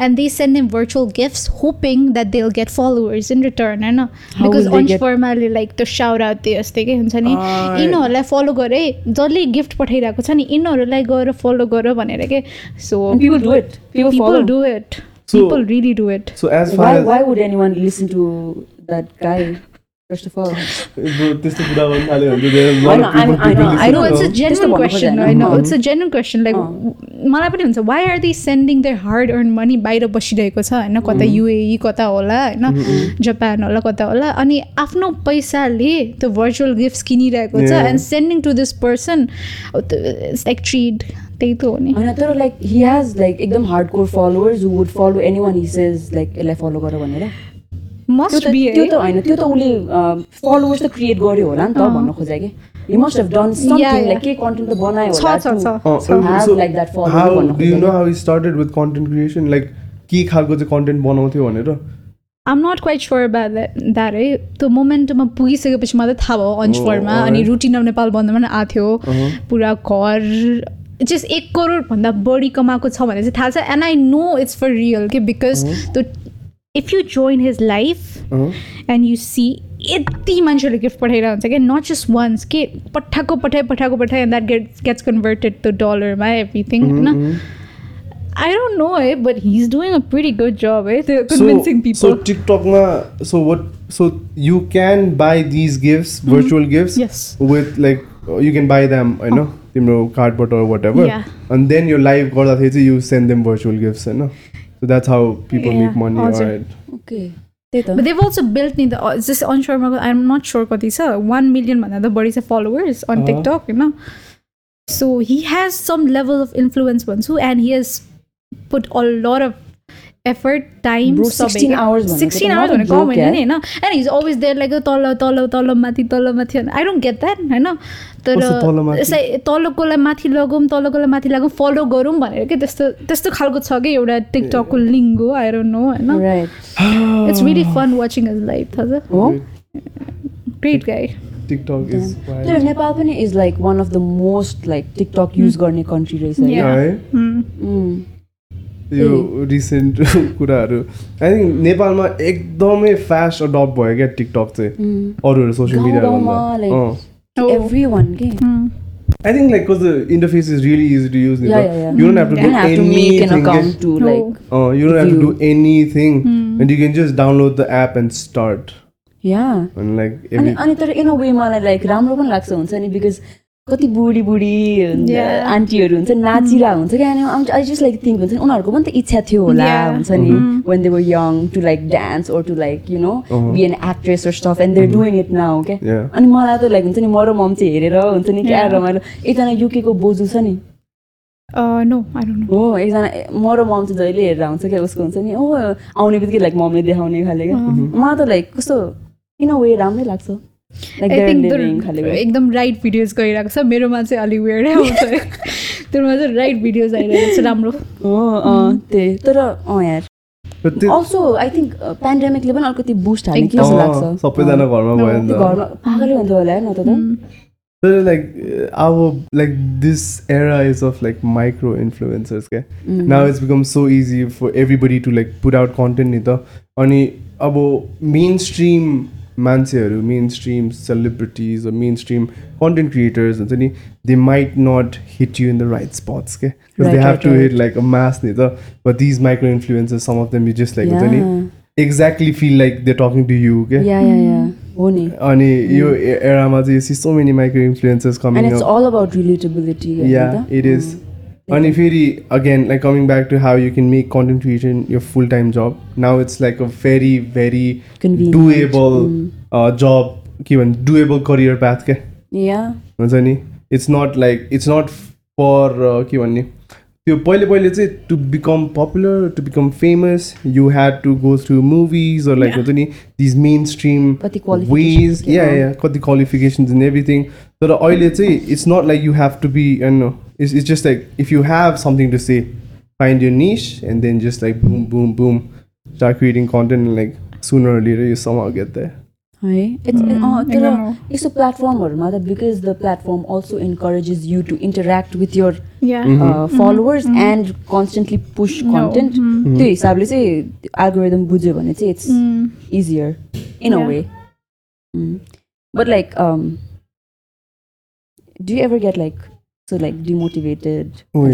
and they send am virtual gifts hoping that they will get followers in return होइन बिकज get- वर्माले लाइक त्यो आउट त्यो जस्तै के हुन्छ नि? यिनीहरूलाई फलो गरे जसले गिफ्ट पठाइरहेको छ नि यिनीहरूलाई गएर फलो गर भनेर के? So And people do it. People, people follow. do it. So- people really do it. so as First of all, त्यस्तो कुरा थाल्यो भने uh-huh. question. Like, मलाई पनि हुन्छ why are they sending their hard earned money बाहिर बसिरहेको छ होइन कता युए कता होला होइन जापान होला कता होला अनि आफ्नो पैसाले त्यो भर्चुअल गिफ्ट्स किनिरहेको छ. And sending to this person like tried त्यही त हो नि होइन तर लाइक हि हेज लाइक एकदम hardcore followers who would follow anyone he says like यसलाई फलो गर भनेर मस्ट त बी त्यो त होइन त्यो त उसले फलोवर्स त क्रिएट गर्यो होला नि त भन्न खोजे कि। He must have done something. Like के कन्टेन्ट त बनायो होला do you खोजेको। know how he started with content creation? Like के खालको चाहिँ कन्टेन्ट बनाउँथ्यो भनेर? आम not quite sure about that that है त्यो मोमेन्टमा पुगिसकेपछि मात्रै थाहा भयो अन्चफरमा Oh, अनि. रुटिन अफ नेपाल बन्द पनि आएको थियो। Uh-huh. पुरा घर जस्ट एक करोडभन्दा बढी कमाएको छ भने चाहिँ थाहा छ। And I know it's for real के बिकज त्यो if you join his life Uh-huh. And you see यति मान्छेहरूले गिफ्ट पठाइरहेको हुन्छ क्या नट जस्ट वान्स के पठाएको पठाए पठाएको पठाए and that get gets converted to डलरमा everything Mm-hmm, होइन आई डोन्ट नो है but he is doing a pretty good job है त्यो So, convincing so people TikTok ma, so what? So you can buy these gifts, virtual gifts, Yes. with like uh, you can buy them, I know, तिम्रो cardboard or whatever, Yeah. and then your live गर्दाखेरि चाहिँ you send them virtual gifts, I know. So that's how people Yeah, make money. हजुर. Alright. Okay त्यही त But they've also built नि त just on शर्माको I'm not sure कति छ वान मिलियनभन्दा त बढी छ फलोवर्स अन अँ। टिकटक होइन so he has some level of influence भन्छु and he has put a lot of effort time Bro, 16 hours भनेको सिक्सटिन आवर्स not a भने कम होइन। नि होइन and his always there like तल तल तल माथि तल माथि आई डोन्ट गेट द्याट होइन तर कस्तो तल माथि? यसै तलकोलाई माथि लगौँ तलकोलाई माथि लगौँ फलो गरौँ भनेर कि त्यस्तो त्यस्तो खालको छ कि एउटा टिकटकको लिङ्गो आई डोन्ट नो होइन it's really fun watching his life थाहा छ हो ग्रेट गाई TikTok is तर wild. नेपाल पनि is like one of the most like TikTok use गर्ने कन्ट्री रहेछ Hmm. Yeah. है Mm. यो रिसेन्ट कुराहरू आई थिङ्क नेपालमा एकदमै फास्ट अडप्ट भयो क्या टिकटक चाहिँ अरूहरू सोसियल मिडियाभन्दा like I think like because the interface is really easy to use. Yeah, yeah, yeah. You don't have to you do have to make an anything. account to No. like Uh, you don't have to If do you- anything, and you can just download the app and start. Yeah And like अनि every, अनि तर in a way मलाई like राम्रो पनि लाग्छ हुन्छ नि because कति बुढी बुढी Yeah. आन्टीहरू हुन्छ नाचिरहेको हुन्छ क्या आई जस्ट लाइक थिङ्क हुन्छ। नि उनीहरूको पनि त इच्छा थियो होला. हुन्छ नि। When they were young to like dance or to like you know. Be an actress or stuff and they're doing it now क्या. अनि मलाई त लाइक हुन्छ नि म र मम चाहिँ हेरेर हुन्छ नि क्या. रमाइलो एकजना युकेको बोजू छ नि। नो आई डोन्ट नो हो एकजना म र मम चाहिँ जहिले हेरेर हुन्छ क्या उसको हुन्छ नि ओ आउने बित्तिकै लाइक ममले देखाउने खाले क्या। मलाई त लाइक कस्तो इन अ वे राम्रै लाग्छ। लाइक एकदम राइट भिडियोज गइरहेको छ। मेरोमा चाहिँ अलिक वेयर्डै आउँछ। त्योमा चाहिँ राइट भिडियोज आइरहेको छ राम्रो। हो अँ, त्यही। तर अँ यार। अल्सो आई थिङ्क पेन्डेमिकले पनि अलिकति बुस्ट हाल्यो। कि जस्तो लाग्छ? सबैजना घरमा भयो नि त्यो त। घरमा पागलै हुन्थ्यो होला न त त। तर like uh, our like this era is of like micro influencers okay? now it's become so easy for everybody to like put out content नि त। अनि अब मेन स्ट्रिम मान्छेहरू mainstream celebrities mainstream content creators हुन्छ नि they might not hit you in the right spots के they Right, have to. Hit like a mass नि त but these micro influencers some of them you just like हुन्छ नि exactly feel like they talking to you के अनि यो एरामा चाहिँ see so many micro influencers and coming it's all about relatability yeah it is. And if you again, like coming back to how you can make content creation your full time job, now it's like a very, very Convenient. doable mm. uh, job, given doable career path. Ke. Yeah. It's not like, it's not for, uh, त्यो पहिले पहिले चाहिँ to become popular to become famous you had to go through movies or like हुन्छ नि these mainstream कति ways qualifications या के, या कति क्वालिफिकेसन्स इन एभ्रिथिङ तर अहिले चाहिँ it's not like you have to be no it's it's just like if you have something to say find your niche and then just like boom boom boom start creating content and like sooner or later you somehow get there. है it's Mm, तर एकदम हो। यस्तो प्लेटफर्महरूमा त because the platform also encourages you to interact with your Yeah. Mm-hmm. Followers and constantly push No. Content Mm. त्यो हिसाबले चाहिँ एल्गोरिदम बुझ्यो भने चाहिँ it's Mm. easier in a Yeah. way. Mm. But like, um, do you ever get like so like demotivated? oh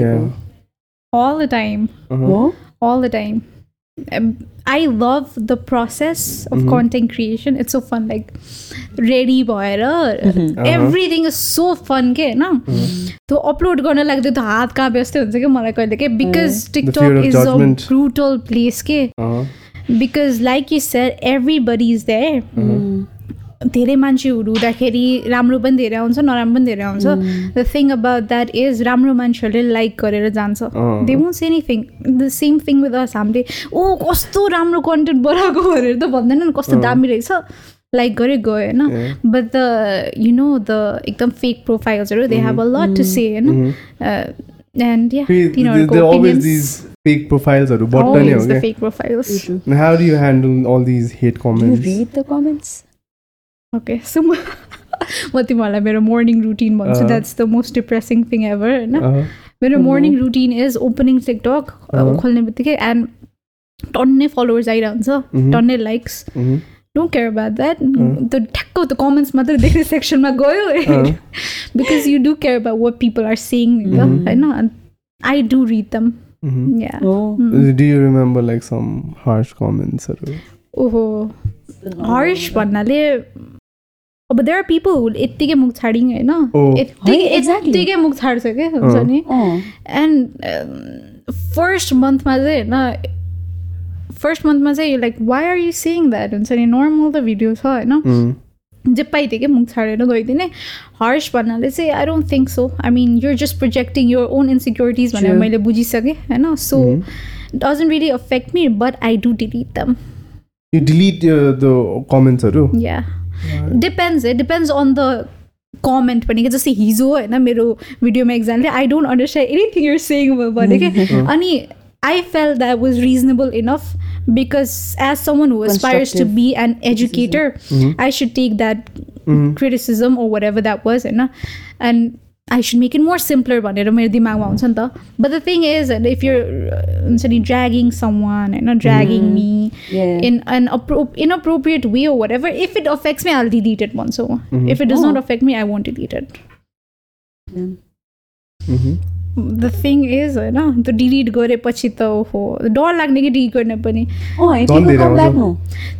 Like, yeah All the time. uh-huh. No? all the time. Um, I love the process of Mhm. content creation. It's so fun. Like ready भएर Uh-huh. everything is so fun के होइन त्यो upload गर्न लाग्दा त्यो हात काँपे जस्तै हुन्छ कि मलाई कहिले के because fear TikTok of is a judgment. Brutal place के Uh-huh. Because like you sir everybody is there Mm. धेरै मान्छेहरू हुँदाखेरि राम्रो पनि धेरै आउँछ नराम्रो पनि धेरै आउँछ। The thing about that is राम्रो मान्छेहरूले लाइक गरेर जान्छ। They won't say anything the same thing with us हामीले ओ कस्तो राम्रो कन्टेन्ट बनाएको भनेर त भन्दैन कस्तो दामी रहेछ। लाइक गरे गयो होइन. But the you know the एकदम fake प्रोफाइल्सहरू they have a lot to say होइन? एन्ड तिनीहरूको opinions these fake profiles नै हो always the fake profiles. How do you handle all these hate Do you comments read the comments? Okay so म म तिमीहरूलाई मेरो morning routine भन्छु अँ। That's the most depressing thing ever होइन Uh-huh. मेरो morning routine is opening TikTok अँ। खोल्ने बित्तिकै एन्ड टन्नै फलोवर्स आइरहन्छ Mhm. टन्नै likes Mhm. Don't care about that अँ। त्यो ठ्याक्क त्यो कमेन्ट्स मात्रै देख्ने सेक्सनमा गयो अँ। Because you do care about what people are saying नि त Mhm. होइन I do read them Mhm. Yeah Oh. Do you remember like some harsh comments हरू ओहो हर्ष भन्नाले अब देयर आर पिपल यत्तिकै मुख छाडिङ होइन. यत्तिकै मुख छाड्छ क्या हुन्छ। नि. एन्ड फर्स्ट मन्थमा चाहिँ होइन फर्स्ट मन्थमा चाहिँ like why are you saying that हुन्छ नि नर्मल त भिडियो छ होइन. जे पाइदियो क्या मुख छाडेर गइदिने हर्ष भन्नाले चाहिँ I don't think so I mean your just projecting your own insecurities भनेर. मैले बुझिसकेँ होइन so doesn't really affect me but I do delete them You delete uh, the comments हरू या डिपेन्ड्स है डिपेन्ड्स अन द कमेन्ट पनि क्या जस्तै हिजो होइन मेरो भिडियोमा एकजनाले I don't understand anything you're saying भने क्या अनि I felt that was reasonable enough because as someone who aspires to be an educator I should take that Mhm. criticism or whatever that was होइन and I should make it more simpler भनेर मेरो दिमागमा हुन्छ नि त but the thing is and if you're uh, हुन्छ नि dragging someone होइन dragging me Yeah. in an appro- inappropriate way or whatever if it affects me I'll delete it once over if it does not Oh. affect me I won't delete it Yeah. Mhm. the thing is होइन त्यो delete गरेपछि त हो डर लाग्ने कि delete गर्ने पनि Oh.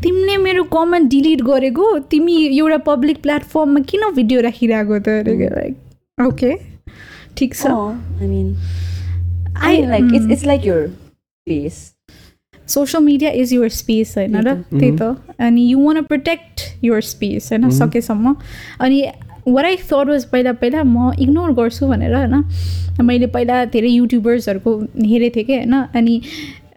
तिमीले मेरो कमेन्ट डिलिट गरेको तिमी एउटा पब्लिक प्लेटफर्ममा किन भिडियो राखिरहेको त लाइक ओके ठिक छ mean, I I like it's it's like your face. Social media is your space होइन र त्यही त अनि you want protect your space होइन सकेसम्म अनि वर आई थट वाज पहिला पहिला म इग्नोर गर्छु भनेर होइन मैले पहिला धेरै युट्युबर्सहरूको हेरेको थिएँ कि होइन अनि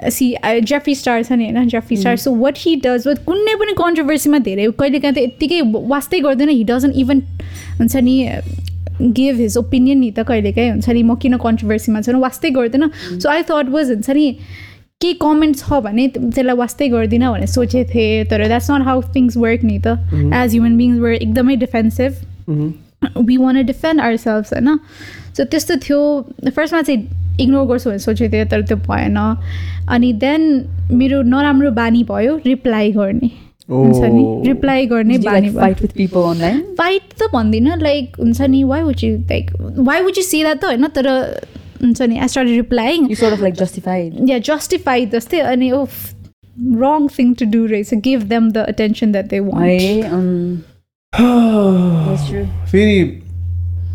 सी जेफी स्टार छ नि होइन Jeffree Star so what he does what कुनै पनि कन्ट्रोभर्सीमा धेरै कहिलेकाहीँ त यत्तिकै वास्तै गर्दैन हि डजन्ट इभन हुन्छ नि गिभ हिज ओपिनियन नि त कहिलेकाहीँ हुन्छ नि म किन कन्ट्रोभर्सीमा छु वास्तै गर्दैन। सो आई थट वाज हुन्छ नि केही कमेन्ट छ भने त्यसलाई वास्तै गर्दिनँ भनेर सोचेको थिएँ तर that's not how things work नि त। एज ह्युमन बिङ्स वर एकदमै defensive. We want defend our self होइन। सो त्यस्तो थियो। फर्स्टमा चाहिँ इग्नोर गर्छु भनेर सोचेको थिएँ तर त्यो भएन। अनि देन मेरो नराम्रो बानी भयो रिप्लाई गर्ने। हुन्छ नि? रिप्लाई गर्ने बानी fight with people online fight त भन्दिनँ लाइक हुन्छ नि why would you like why would you see that त होइन तर हुन्छ नि I start replying like justify yeah justify जस्तै अनि oh wrong thing to do रहेछ give them the attention that they why फेरि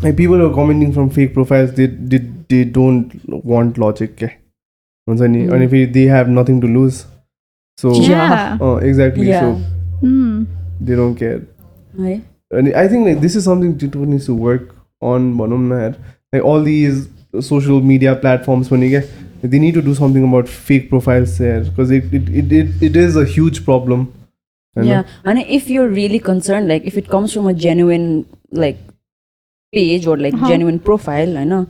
like people are commenting from fake profiles they did they don't want logic क्या हुन्छ नि अनि फेरि they have nothing to lose So yeah, uh, exactly. Yeah. So mm. they don't care. Right. And I think like this is something Twitter needs to work on. Like all these social media platforms, when you get, they need to do something about fake profiles there because it, it, it, it, it is a huge problem. Yeah, and if you're really concerned, like if it comes from a genuine like page or like uh-huh. genuine profile, I know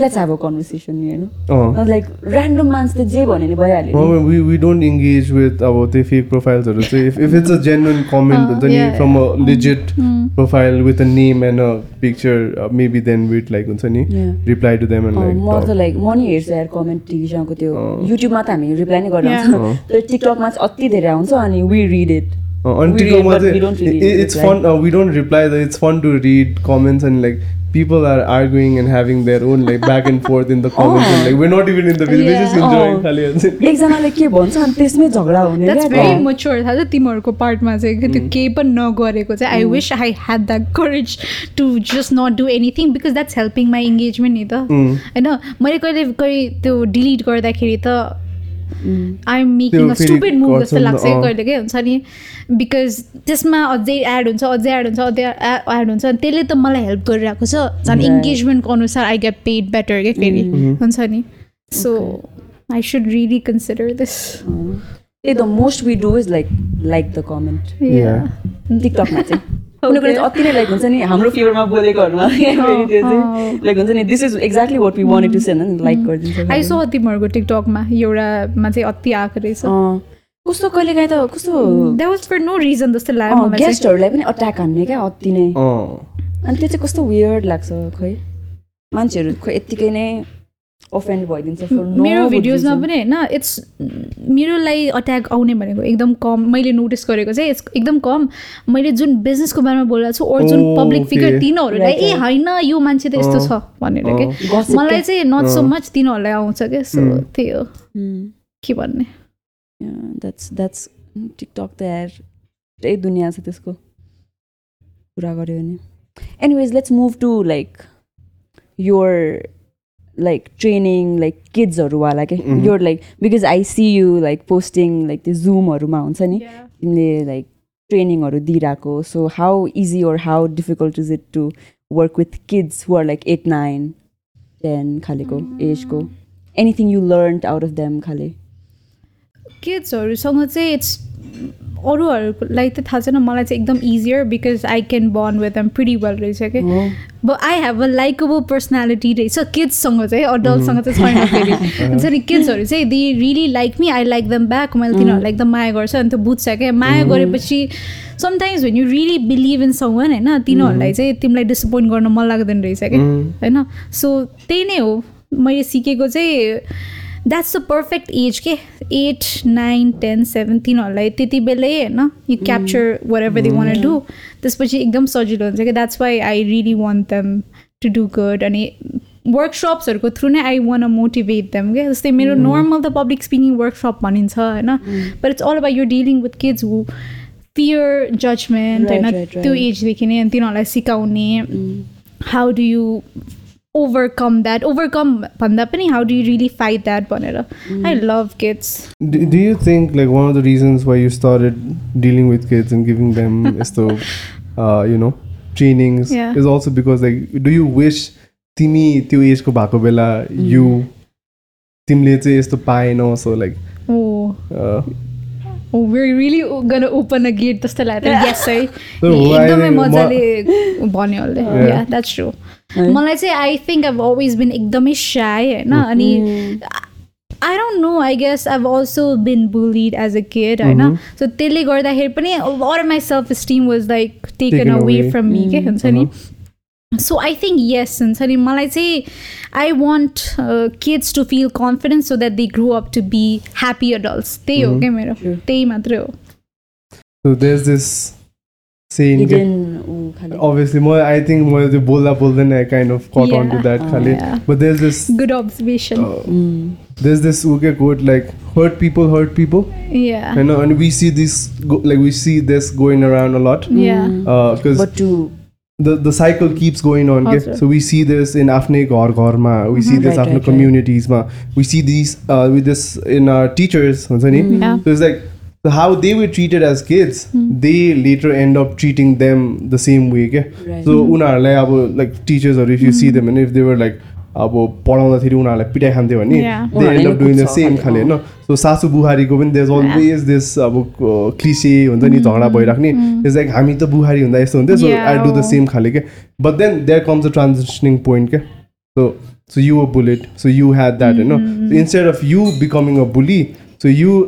let's have a conversation होइन like random मान्छे जे भने नि भइहाल्यो we don't engage with अब त्यही fake प्रोफाइल्सहरू चाहिँ if if it's a genuine comment हुन्छ नि from a legit profile with a name and a picture maybe then with like हुन्छ नि reply to them and like more त like म नि हेर्छु यार कमेन्ट टिभीसँगको त्यो युट्युबमा त हामी रिप्लाई नै गर्छौँ तर टिकटकमा चाहिँ अति धेरै आउँछ अनि वी रीड इट अनि टिकोमा चाहिँ it's fun we don't reply the it's fun to read comments and like people are arguing and having their own like back and forth in the comment like way not even in the village is enjoying खालि हुन्छ एकजनाले के भन्छ अनि त्यसमै झगडा हुने that's very mature थाहा छ तिमीहरूको पार्टमा चाहिँ त्यो के पनि नगरेको चाहिँ I wish I had the courage to just not do anything because that's helping my engagement नि त। होइन? मैले कहिले कहिले त्यो डिलिट गर्दाखेरि त I'm making a stupid move जस्तो लाग्छ। कहिले के हुन्छ नि? बिकज त्यसमा अझै एड हुन्छ अझै एड हुन्छ अझै एड हुन्छ। त्यसले त मलाई हेल्प गरिरहेको छ। झन्. इङ्गेजमेन्टको अनुसार आई गेट पेड बेटर के फेरि Mhm. हुन्छ नि? So I should really consider this. त्यही the most we do is like like the comment Yeah. टिकटकमा चाहिँ कुनै चाहिँ अति नै लाइक हुन्छ नि हाम्रो फेभरमा बोलेकोहरूमा फेरि त्यो चाहिँ लाइक हुन्छ नि this is exactly what we wanted to send like गरिदिन्छ आई सो तिमीहरूको टिकटकमा एउटामा चाहिँ अति आएको रहेछ। कस्तो कहिले काहीँ त कस्तो? That was for no reason जस्तो लाग्यो गेस्टहरूलाई पनि अट्याक हान्ने क्या अति नै। अँ। अनि त्यो चाहिँ कस्तो वियर्ड लाग्छ खोइ मान्छेहरू खोइ यत्तिकै नै ओफेन्ड भइदिन्छ मेरो भिडियोजमा. पनि होइन इट्स मेरोलाई अट्याक आउने भनेको एकदम कम मैले नोटिस गरेको चाहिँ it's एकदम कम मैले जुन बिजनेसको बारेमा बोलेको छु अरू जुन पब्लिक. फिगर तिनीहरूलाई ए. होइन यो मान्छे त यस्तो छ भनेर के मलाई? चाहिँ नट सो। मच तिनीहरूलाई आउँछ क्या सो Hmm. त्यही हो Hmm. के भन्ने that's that's टिकटक त यार त्यही दुनियाँ छ त्यसको कुरा गऱ्यो भने anyways let's move to like your like training like किड्सहरूवाला के Mhm. Your like because I see you like posting like त्यो जुमहरूमा हुन्छ नि? तिमीले लाइक ट्रेनिङहरू दिइरहेको. So how easy or how difficult is it to work with kids who are like at nine ten खालेको एजको anything you learn out of them खाले? किड्सहरूसँग चाहिँ इट्स अरूहरूलाई त थाहा छैन मलाई चाहिँ एकदम easier because I can burn with them pretty well रहेछ कि अब I have a likeable personality रहेछ किड्ससँग चाहिँ अडल्टसँग चाहिँ छैन फेरि। हुन्छ नि किड्सहरू चाहिँ they really like me I like them back मैले तिनीहरूलाई एकदम माया गर्छ अनि त्यो बुझ्छ क्या? माया गरेपछि sometimes when you really believe in someone होइन तिनीहरूलाई चाहिँ तिमीलाई डिसपोइन्ट गर्न मन लाग्दैन रहेछ क्या. होइन? सो त्यही नै हो। मैले सिकेको चाहिँ द्याट्स द पर्फेक्ट एज के एट नाइन टेन सेभेन तिनीहरूलाई त्यति बेलै होइन you capture whatever they want do त्यसपछि एकदम सजिलो हुन्छ कि that's why I really want them to do good अनि वर्कसप्सहरूको थ्रु नै आई वान मोटिभेट देम क्या जस्तै मेरो नर्मल त पब्लिक स्पिकिङ वर्कसप भनिन्छ होइन but it's all about you dealing with kids who fear judgement होइन. त्यो एजदेखि नै तिनीहरूलाई सिकाउने how do you overcome that overcome भन्दा पनि how do you really fight that भनेर I love kids Do, do you think like one of the reasons why you started dealing with kids and giving them is the uh, you know trainings Yeah. is also because like do you wish तिमी त्यो एजको भएको बेला you तिमीले चाहिँ यस्तो पाएनौ so like oh we're really gonna open a gate जस्तो लाग्यो यस है So why एकदमै then- मजाले भन्यो उसले Yeah. या द्याट्स ट्रु मलाई चाहिँ I think I've always been एकदमै साई होइन अनि I don't know I guess I've also been bullied as a kid होइन सो त्यसले गर्दाखेरि पनि or my self esteem was like taken Taken away away. From me के हुन्छ नि सो आई थिङ्क यस हुन्छ नि मलाई चाहिँ I want kids to feel confidence so that they grow up to be happy adults त्यही हो क्या मेरो True. त्यही मात्रै हो so there's this saying that, obviously more i think more the bola bolden kind of caught yeah. on to that khali but there's this good observation. Uh, there's this uke quote like hurt people hurt people. Yeah. And we see this like we see this going around a lot. Yeah. Uh, because the, the cycle keeps going on so we see this in afne gaur gaur ma. We see this right, communities ma. We see these uh, with this in our teachers yeah. so it's like So how they were treated as kids, they later end up treating them the same way. Okay? Right. So उनीहरूलाई अब like teachers or if you see them and if they were like अब पढाउँदाखेरि उनीहरूलाई पिटाइ खान्थ्यो भने Yeah. they end up doing the उनीहरूले same कुट्छ खाले होइन सो सासु बुहारीको पनि there's always this अब क्लिसे हुन्छ नि झगडा भइराख्ने इट्स लाइक हामी त बुहारी हुँदा यस्तो हुन्थ्यो so Yeah, I do the oh. Same खाले के but then there comes a transitioning point क्या so so you a bullet so you had that होइन instead of you becoming a bully so you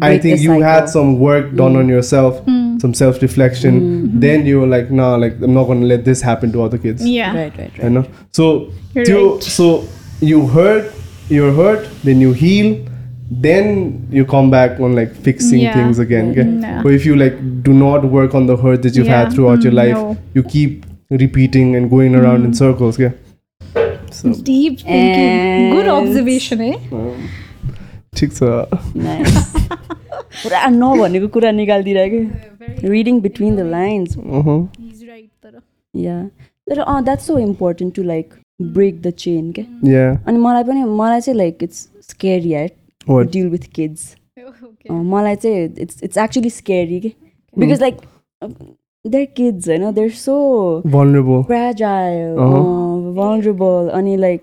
I think you had some work done on yourself, mm. some self reflection. Mm-hmm. Then you were like, no, like I'm not gonna let this happen to other kids. Yeah. Right, right, right. You know? So You're त्यो- right. so you hurt, you're hurt, then you heal, then you come back on like fixing Yeah. things again. Okay? Mm, yeah. But if you like do not work on the hurt that you've Yeah. had throughout your Mm, life, no. you keep repeating and going around in mm. circles. Yeah. So Deep thinking. Good observation, eh? Um, ठिक छ. पुरा नभनेको कुरा निकालिदिरहेको reading between the lines. Yeah तर अँ that's so important to like break the chain क्या Yeah. अनि मलाई पनि मलाई चाहिँ like it's scary at? Deal with kids. मलाई चाहिँ इट्स इट्स एक्चुली स्केरी कि बिकज लाइक देयर किड्स होइन देयर सो Uh-huh. vulnerable अनि लाइक.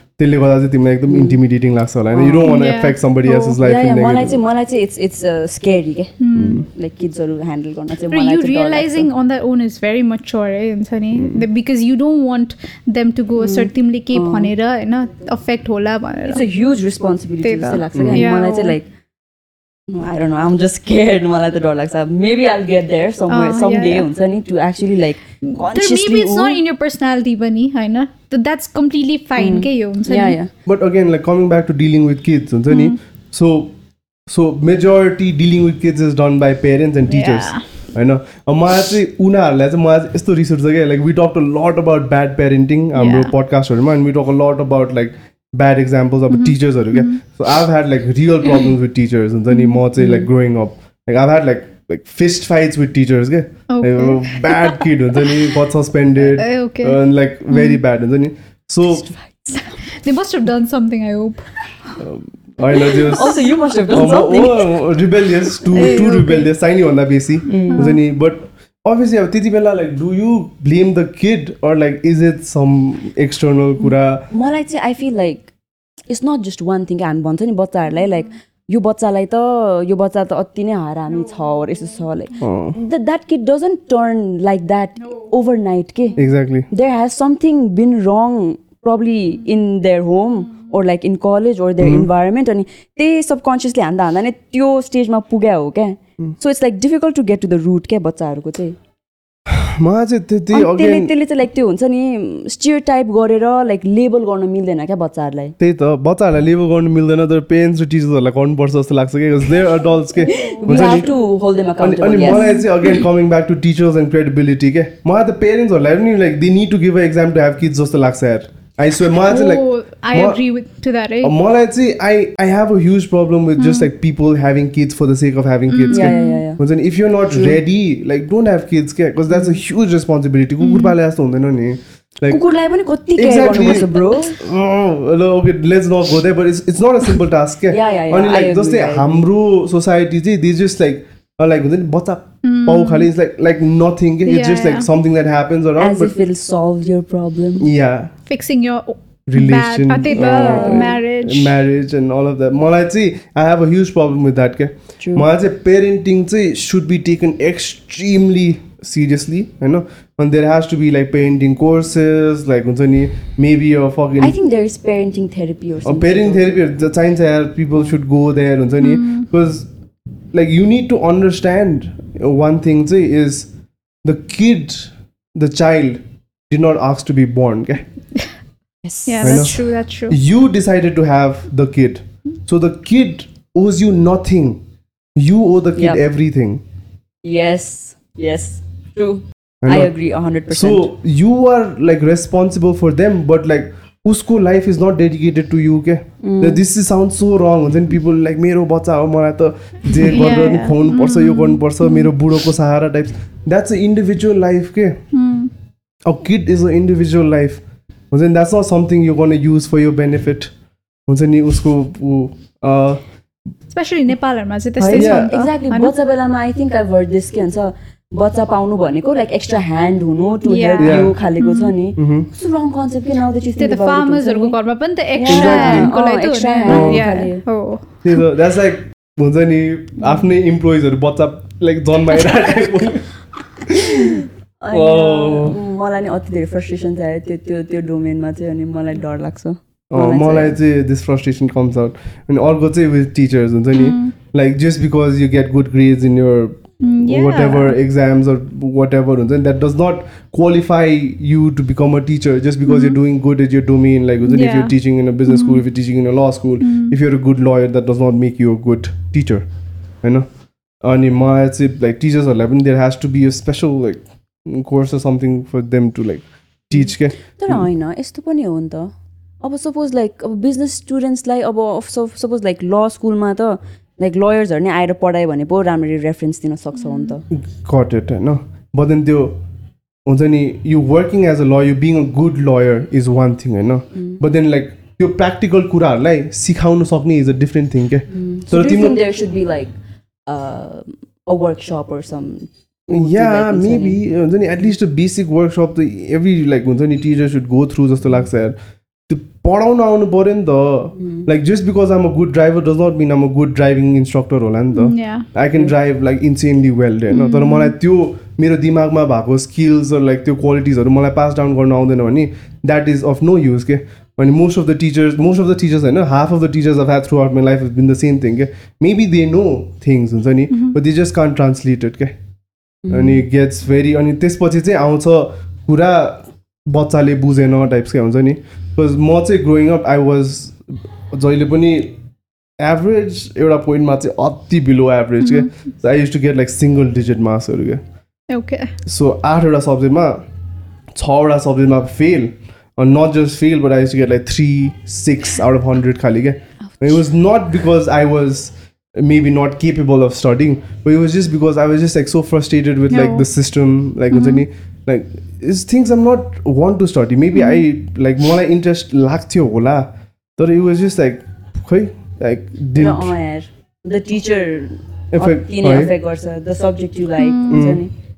त्यसले गर्दा चाहिँ तिमीलाई एकदम इन्टिमिडिएटिङ लाग्छ होला। होइन you don't want. Affect somebody yeah, yeah, life मलाई चाहिँ मलाई चाहिँ इट्स इट्स स्केरी क्या लाइक किड्सहरू ह्यान्डल गर्न चाहिँ मलाई लाग्छ। realizing on their own is very mature, eh, हुन्छ नि because you don't want them to go सर तिमीले केही भनेर होइन अफेक्ट होला भनेर। It's a huge responsibility. जस्तो लाग्छ अनि. मलाई चाहिँ like I don't know um just scared मलाई त डर लाग्छ. Maybe I get there some अँ, सम डे. हुन्छ नि to actually like maybe it's not in your personality पनि होइन द्याट्स कम्प्लिटली फाइन के यो हुन्छ but again like coming back to dealing with kids हुन्छ नि so so majority dealing with kids is done by parents and teachers Yeah. होइन मलाई चाहिँ उनीहरूलाई चाहिँ मलाई यस्तो रिस उठ्छ क्या like we talk a lot about bad parenting हाम्रो. पडकास्टहरूमा and we talk a lot about like bad examples अब टिचर्सहरू क्या so I have had like real problems with teachers हुन्छ नि म चाहिँ like growing up like I had like like fist fights with teachers क्या Okay. Bad kid हुन्छ नि got suspended Eh, okay. Like very bad हुन्छ नि so They must have done something, I hope. होइन त्यो Also, you must have Oh, done something. Rebellious to uh, to okay. Rebellious चाहिने भन्दा बेसी हुन्छ नि बट अभियसली अब त्यति बेला like do you blame the kid or like is it some external कुरा? मलाई चाहिँ I feel like it's not just one thing हामी भन्छ नि बच्चाहरूलाई लाइक यो बच्चालाई त यो बच्चा त अति नै हरामी छ यस्तो छ like that kid doesn't turn like that overnight के exactly there has something been wrong probably in their home or like in college or their environment अनि त्यही सबकन्सियसली हान्दा हान्दा नै त्यो स्टेजमा पुग्या हो क्या so it's like difficult to get to the root क्या बच्चाहरूको चाहिँ मलाई चाहिँ त्यति त्यसले त्यसले चाहिँ लाइक त्यो हुन्छ नि स्टियर टाइप गरेर लाइक लेबल गर्न मिल्दैन क्या बच्चाहरूलाई। त्यही त बच्चाहरूलाई लेबल गर्नु मिल्दैन तर पेरेन्ट्स र टिचर्सहरूलाई गर्नुपर्छ जस्तो लाग्छ कि अडल्ट्स के अनि मलाई चाहिँ again coming back to teachers and credibility के मलाई त पेरेन्ट्सहरूलाई पनि like they need to give a exam to have kids जस्तो लाग्छ यार। आई स्वे मलाई चाहिँ लाइक I म- agree with to that, eh? मलाई चाहिँ I I have a huge problem with just like people having kids for the sake of having kids Yeah, yeah, yeah, yeah. हुन्छ नि if you're not ready like don't have kids क्या because that's a huge responsibility कुकुर पाले जस्तो हुँदैन नि like कुकुरलाई पनि कति केयर Exactly. गर्नुपर्छ ब्रो ल okay let's not go there but it's it's not a simple task क्या Yeah, yeah, yeah, अनि लाइक जस्तै I agree. हाम्रो सोसाइटी चाहिँ दि जस्ट लाइक लाइक हुन्छ नि बच्चा पाउ खालि इट्स लाइक लाइक नथिङ के it's Yeah, just like yeah. Something that happens around age if will solve your problem yeah Fixing your relation, bad, त्यही त, uh, marriage. marriage and all of that. मलाई चाहिँ I have a huge problem with that क्या True. मलाई चाहिँ parenting चाहिँ should be taken extremely seriously होइन and there has to be like parenting courses like हुन्छ नि maybe a fucking I think there is parenting therapy a parenting therapy त चाहिन्छ यार people should go there हुन्छ नि because like you need to understand uh, one thing is the kid, the child did not ask to be born. Okay? yes. Yeah, that's true. That's true. You decided to have the kid. So the kid owes you nothing. You owe the kid yep. everything. Yes. Yes. True. I, I agree 100%. So you are like responsible for them, but like उसको life is not dedicated to you के this is sound so wrong हुन्छ नि people like मेरो बच्चा हो मलाई त जे गरेर नि yeah. खुवाउनु पर्छ यो गर्नुपर्छ मेरो बुढोको सहारा types that's a individual life के. A kid is a individual life हुन्छ नि द्याट्स नट समथिङ यु गर्न युज फर यो बेनिफिट हुन्छ नि उसको स्पेसली नेपालहरूमा चाहिँ त्यस्तै छ. होइन? बच्चा बेलामा I think I heard this के भन्छ बच्चा पाउनु भनेको लाइक एक्स्ट्रा ह्यान्ड हुनु टु. हेल्प. यु खालेको छ नि। कस्तो रङ कन्सेप्ट के नाउ त्यो त फार्मर्सहरूको घरमा पनि त एक्स्ट्रा. ह्यान्डको लागि hand Yeah. खाले। हो त्यही त द्याट्स लाइक हुन्छ नि आफ्नै इम्प्लोइजहरू बच्चा लाइक जन्माइरहेको Oh. मलाई नि अति धेरै फ्रस्ट्रेसन थियो त्यो त्यो त्यो डोमेनमा चाहिँ अनि मलाई डर लाग्छ मलाई चाहिँ दिस फ्रस्ट्रेसन कम्स आउट अनि अर्को चाहिँ विथ टिचर्स हुन्छ नि like just because you get good grades in your. Whatever exams whatever हुन्छ नि that does not qualify you to become a teacher just because you doing good as your domain like हुन्छ नि if. You teaching in a business school if you teaching in a law school if you're a good lawyer that does not make you a good teacher होइन अनि मलाई चाहिँ like टिचर्सहरूलाई पनि there has to be a special like course something for them to like teach के तर होइन यस्तो पनि हो नि त अब सपोज लाइक अब बिजनेस स्टुडेन्ट्सलाई अब सपोज लाइक ल स्कुलमा त लाइक लयर्सहरू नै आएर पढायो भने पो राम्ररी रेफरेन्स दिन सक्छौ नि त। गट इट होइन? बट देन त्यो हुन्छ नि you working as a lawyer being a good lawyer is one thing होइन? बट देन लाइक त्यो प्र्याक्टिकल कुराहरूलाई सिकाउनु सक्ने इज अ डिफ्रेन्ट थिङ के तर तिम्रो there should be like a workshop or some या मेबी हुन्छ नि एटलिस्ट बेसिक वर्कसप त एभ्री लाइक हुन्छ नि टिचर सुड गो थ्रु जस्तो लाग्छ यार। पढाउन आउनु पऱ्यो नि त। Like just because I'm a good driver does not mean I'm a good driving instructor होला नि त. I can drive like insanely well होइन तर मलाई त्यो मेरो दिमागमा भएको स्किल्स लाइक त्यो क्वालिटिजहरू मलाई पास डाउन गर्न आउँदैन भने that is of no use के? अनि most of the teachers most of the teachers होइन half of the teachers of had throughout my life been the same thing के मेबी दे नो थिङ्स हुन्छ नि but they just can translated के अनि gets very अनि त्यसपछि चाहिँ आउँछ पुरा बच्चाले बुझेन टाइप्सकै हुन्छ नि? बिकज म चाहिँ ग्रोइङ अप आई वाज जहिले पनि एभरेज एउटा पोइन्टमा चाहिँ अति बिलो एभरेज के। I use to get like single digit मार्क्सहरू क्या Okay. सो आठवटा सब्जेक्टमा छवटा सब्जेक्टमा fail not just fail but I use to get like three six out of hundred खालि क्या it was not because I was not capable of studying but it was just because i was just like so frustrated with like No. the system like हुन्छ नि like it's things i'm not want to study. Maybe i like मलाई interest लाग्थ्यो होला तर it was just like खै the teacher like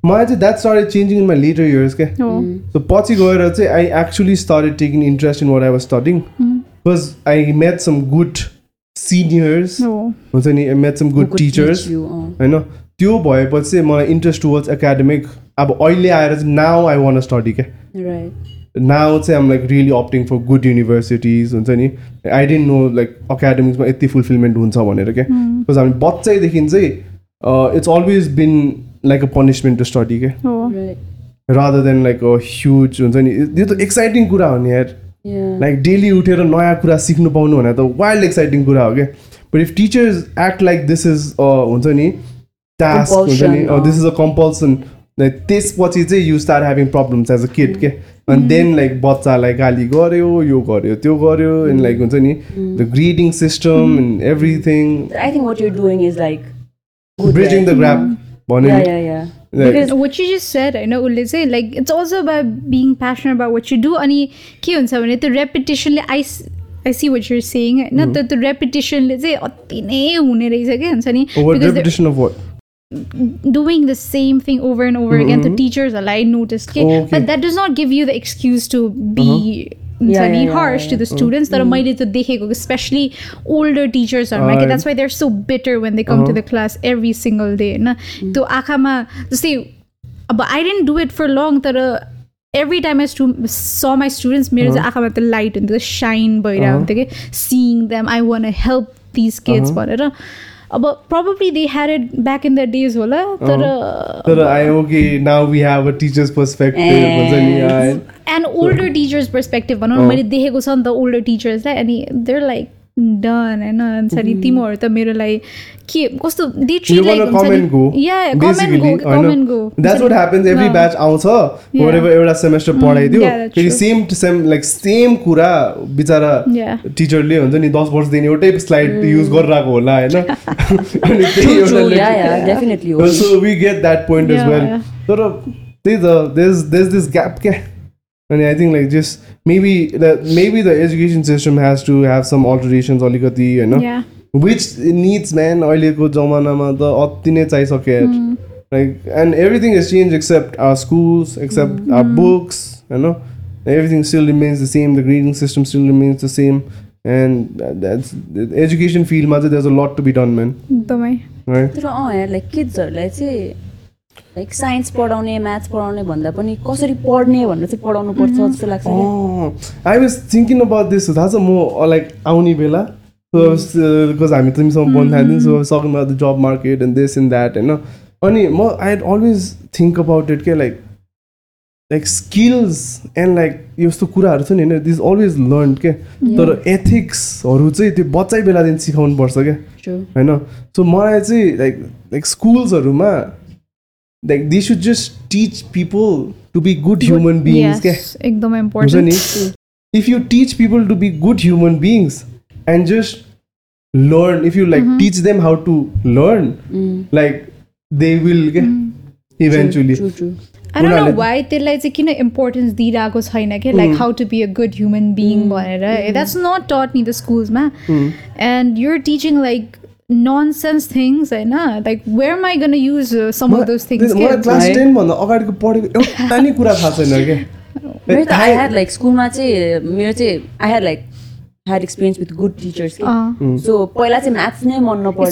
मलाई चाहिँ that started changing in my later years क्या. सो पछि गएर चाहिँ I actually started taking interest in what I was studying because I met some good seniors. हुन्छ नि I met some good teachers होइन त्यो भएपछि चाहिँ मलाई इन्ट्रेस्ट टुवर्ड्स एकाडेमिक अब अहिले आएर चाहिँ नाउ आई वान स्टडी क्या? राइट नाउ चाहिँ I'm like really opting for good universities हुन्छ नि? आई डेन्ट नो लाइक अकाडेमिक्समा यति फुलफिलमेन्ट हुन्छ भनेर क्या? बिकज हामी बच्चैदेखि चाहिँ it's always been like a punishment to study क्या. Right rather than like a huge हुन्छ नि? यो त एक्साइटिङ कुरा हो नि यार। लाइक डेली उठेर नयाँ कुरा सिक्नु पाउनु भने त वाइल्ड एक्साइटिङ कुरा हो क्या? But if teachers act like this is हुन्छ नि टास्क हुन्छ नि Compulsion, this is a compulsion like त्यसपछि चाहिँ you start having problems as a kid के अनि देन लाइक बच्चालाई गाली गऱ्यो यो गऱ्यो त्यो गऱ्यो एन्ड लाइक हुन्छ नि the grading system and everything I think what you're doing is like bridging the gap भन्यो Yeah, नि yeah, yeah. Like- Because what you just said होइन उसले चाहिँ like it's also about being passionate about what you do. अनि के हुन्छ भने त्यो रेपिटेसनले I I see what you're saying होइन त्यो त्यो रेपिटेसनले चाहिँ अति नै हुने रहेछ क्या हुन्छ नि what because repetition of what doing the same thing over and over again the teachers alike noticed के Okay. but that does not give you the excuse to be हुन्छ Yeah, नि yeah, yeah, harsh to the students तर मैले त्यो देखेको especially older teachersहरूमा के Uh, that's why they're so bitter when they come to the class every single day होइन त्यो आँखामा जस्तै अब I didn't do it for long तर एभ्री टाइम आई स्टु स माई स्टुडेन्ट्स मेरो चाहिँ आँखामा त लाइट हुन्थ्यो साइन भइरहेको हुन्थ्यो कि seeing them I want help these kids भनेर अब probably they had it back in the days होला तर तर I okay now we have a teachers perspective हुन्छ नि एन्ड ओल्डर टिचर्स पर्सपेक्टिभ भनौँ मैले देखेको छ नि त ओल्डर टिचर्सलाई अनि देयर लाइक डन होइन हुन्छ नि तिमीहरू त मेरो लागि के कस्तो दे ट्रिट. या गो गो आउँछ एउटा सेमेस्टर पढाइदियो फेरि. Same to same like same कुरा बिचरा. टिचरले हुन्छ नि दस वर्षदेखि एउटै स्लाइड युज गरिरहेको होला होइन अनि. So we get that point as well. तर त्यही त देस देस दिस ग्याप क्या अनि I think like just maybe maybe the education system has to have some alterations अलिकति होइन Yeah. विच निड्स म्यान अहिलेको जमानामा त अति नै चाहिसक्यो like and everything is change except our schools except our books होइन everything still remains the same the grading system still remains the same and that's education फिल्डमा चाहिँ there a lot to be done man एकदमै है तर अँ like किड्सहरूलाई चाहिँ like science पढाउने maths पढाउने भन्दा पनि कसरी पढ्ने भनेर चाहिँ पढाउनु पर्छ जस्तो लाग्छ। I was thinking about this थाहा छ म लाइक आउने बेला। बिकज हामी तिमीसँग बोल्नु थाल्थ्यौँ so talking about the job market and this and that होइन अनि म I had always think about it के like like skills and like यस्तो कुराहरू छ नि होइन दिस अलवेज लर्न के तर एथिक्सहरू चाहिँ त्यो बच्चै बेलादेखि सिकाउनु पर्छ क्या. होइन? सो मलाई चाहिँ लाइक लाइक स्कुल्सहरूमा Like they should just teach people to be good human beings क्या Yes, एकदमै हुन्छ इम्पोर्टेन्ट नि if you teach people to be good human beings and just learn if you like teach them how to learn like they will get eventually True, true. I don't know उनीहरूले- why त्यसलाई चाहिँ किन importance दिइरहेको छैन कि like how to be a good human being भनेर that's not taught नि the स्कुल्समा and your teaching like things होइन like where my gonna use some of those things मलाई क्लास? टेनभन्दा अगाडिको पढेको एउटा नि कुरा थाहा छैन क्या। मेरो त आई ह्याड लाइक स्कुलमा चाहिँ मेरो चाहिँ I had like had experience with good teachers so पहिला चाहिँ म्याथ्स नै मन नपर्ने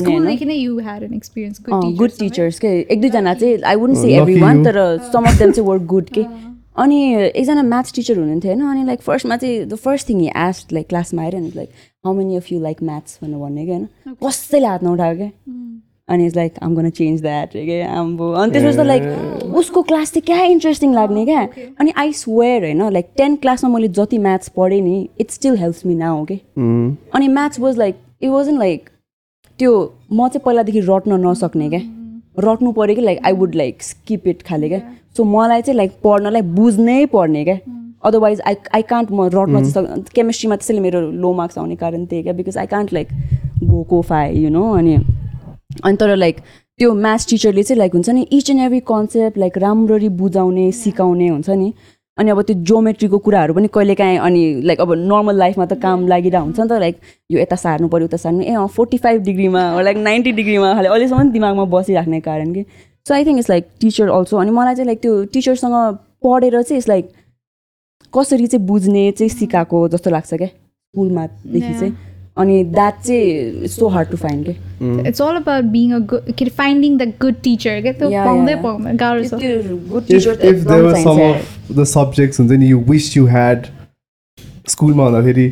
गुड टिचर्स के एक दुईजना चाहिँ I say Lucky every one. तर सम अफ देम चाहिँ वर्क गुड के अनि एकजना म्याथ्स टिचर हुनुहुन्थ्यो होइन अनि लाइक फर्स्टमा चाहिँ the first thing he asked like क्लासमा आएर like how many of you like maths भनेर भन्ने क्या होइन। कसैले हात नउठायो क्या। अनि is like I'm gonna change that के आम्बो अनि त्यसपछि त लाइक उसको क्लास चाहिँ क्या इन्ट्रेस्टिङ लाग्ने क्या। अनि आई स्वेयर होइन लाइक टेन क्लासमा मैले जति म्याथ्स पढेँ नि it still helps me now के अनि maths was like it wasn't like त्यो म चाहिँ पहिलादेखि रट्न नसक्ने क्या। रट्नु पऱ्यो कि like I would like skip it खाले क्या। सो मलाई चाहिँ लाइक पढ्नलाई बुझ्नै पर्ने क्या। अदरवाइज आई आई कान्ट म रट्न चाहिँ सक् केमिस्ट्रीमा त्यसैले मेरो लो मार्क्स आउने कारण त्यही क्या because I can't like go को फाइ यु नो अनि अनि तर लाइक त्यो म्याथ्स टिचरले चाहिँ लाइक हुन्छ नि each and every concept like राम्ररी बुझाउने सिकाउने हुन्छ नि। अनि अब त्यो जोमेट्रीको कुराहरू पनि कहिलेकाहीँ अनि लाइक अब नर्मल लाइफमा त काम लागिरहेको हुन्छ नि त लाइक यो यता सार्नु पऱ्यो उता सार्नु ए अँ फोर्टी फाइभ डिग्रीमा लाइक नाइन्टी डिग्रीमा खालि अहिलेसम्म दिमागमा बसिराख्ने कारण कि? So I think it's like teacher also अनि मलाई चाहिँ लाइक त्यो टिचरसँग पढेर चाहिँ इट्स लाइक कसरी चाहिँ बुझ्ने चाहिँ सिकाएको जस्तो लाग्छ क्या? स्कुलमादेखि चाहिँ। अनि द्याट चाहिँ सो हार्ड टु फाइन्ड के it's all about being a good के फाइन्डिङ द गुड टिचर क्या त्यो पाउँदै. पाउँदैन गाह्रो छ। Good if, teacher were some चाहिन्छ of the subjects हुन्छ नि you wish you had स्कुलमा हुँदाखेरि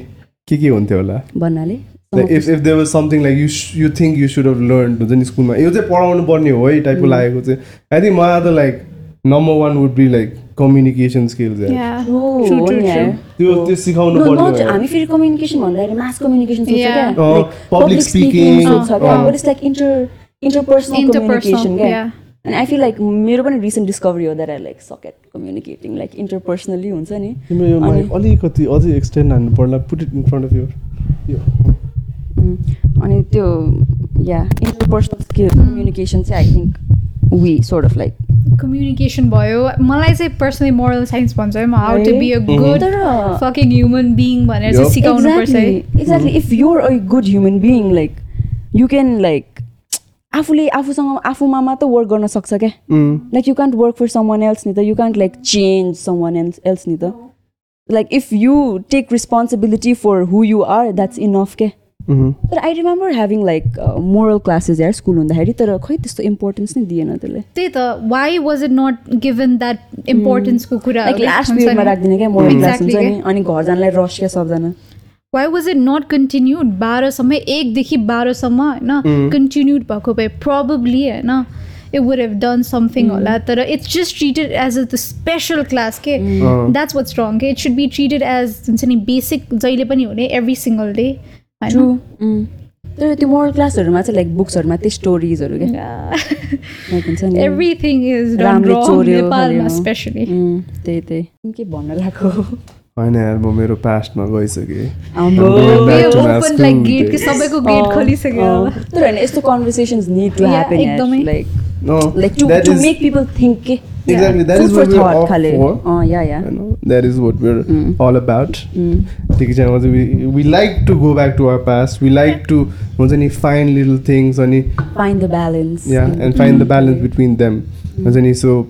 के के हुन्थ्यो होला? भन्नाले if there was something like you sh- you think you should have learned हुन्छ नि स्कुलमा यो चाहिँ पढाउनु पर्ने हो है टाइपको लागेको चाहिँ। आई थिङ्क मलाई त like number one would be like communication skills. त्यो त्यो सिकाउनु हो हामी फेरि कम्युनिकेसन भन्दाखेरि mass communication. But it's like inter interpersonal Interpersonal, communication क्या yeah. अनि आई फिल लाइक मेरो पनि रिसेन्ट डिस्कभरी हो that I like suck at communicating like interpersonally हुन्छ नि तिम्रो यो अनि- माइक अलिकति अझै एक्सटेन्ड हान्नु पर्ला put it in front of your अनि त्यो या इन्टरपर्सनल स्किल कम्युनिकेसन चाहिँ I think we sort of like communication भयो. मलाई चाहिँ पर्सनली मोरल साइन्स भन्छ है how to be a good fucking human being भनेर चाहिँ. सिकाउनु पर्छ है। Exactly if you're a good human being like you can like आफूले आफूसँग आफूमा मात्र वर्क गर्न सक्छ क्या? Like you can't work for some one else नि त. You can't like change someone else else नि त. Like if you take responsibility for who you are that's enough के तर I remember having like moral classes यार school हुँदाखेरि तर खै त्यस्तो इम्पोर्टेन्स नै दिएन त्यसले? त्यही त why was it not given that इम्पोर्टेन्सको कुरा लाइक लास्ट पिरियडमा राखिदिने क्या मोरल क्लास हुन्छ नि? अनि घर जानलाई रस क्या सबजना? Why was it not continued बाह्रसम्म एकदेखि बाह्रसम्म होइन? कन्टिन्युड भएको भए प्रब्ली होइन? It would have done something होला तर it's just treated as a special class के द्याट्स वाट्स रङ के it should be treated as हुन्छ नि बेसिक जहिले पनि हुने एभ्री सिङ्गल डे Mm. तर त्यो मोरल क्लासहरूमा चाहिँ लाइक बुक्सहरूमा त्यही स्टोरिजहरू त्यही त्यही। के भन्न होइन यार म मेरो पास्टमा गइसकेँ। सबैको गेट खोलिसक्यो। तर होइन यस्तो conversations need to happen. Like No, like to, to is, make people think. Eh, exactly, yeah. what we're all for. Oh yeah, yeah. That is what we're mm. all about. Mm. We, we like to go back to our past. We like to only find little things. any find the balance. Yeah, mm. and find the mm. balance between them. Mm. So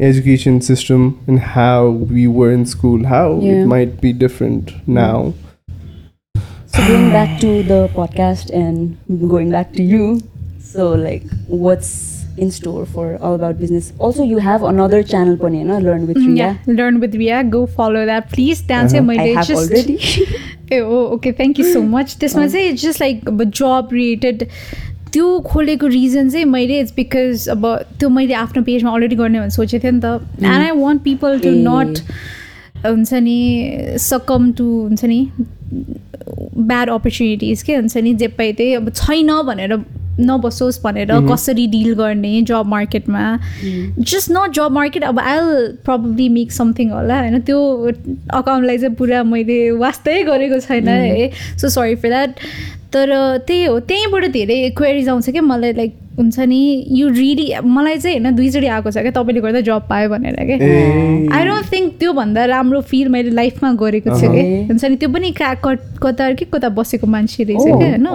education system and how we were in school, how yeah. it might be different now. Mm. So going back to the podcast and going back to you. So like, what's in store for All About Business? Also, you have another channel, pani, na? Learn with Ria. Yeah, learn with Ria. Go follow that. Please त्यहाँ चाहिँ Uh-huh. I have just already. Ah oh okay thank you so much त्यसमा चाहिँ just like अब जब related त्यो खोलेको reason चाहिँ मैले it's because अब त्यो मैले आफ्नो पेजमा अलरेडी गर्ने भनेर सोचेको थिएँ नि त and I want people to. Not हुन्छ नि सकम टु हुन्छ नि ब्याड अपर्च्युनिटिज के हुन्छ नि जे पाइ त्यही अब छैन भनेर नबसोस् भनेर कसरी डिल गर्ने जब मार्केटमा जस्ट नट जब मार्केट अब आई प्रब्लली मेक समथिङ होला होइन? त्यो अकाउन्टलाई चाहिँ पुरा मैले वास्तै गरेको छैन है? सो सरी फर द्याट तर त्यही हो त्यहीँबाट धेरै क्वेरिज आउँछ क्या मलाई लाइक हुन्छ नि? यु रियली मलाई चाहिँ होइन दुईचोटि आएको छ क्या तपाईँले गर्दा जब पायो भनेर क्या। आई डोन्ट थिङ्क त्योभन्दा राम्रो फिल मैले लाइफमा गरेको छु कि। हुन्छ नि? त्यो पनि का कट कता कि कता बसेको मान्छे रहेछ क्या होइन.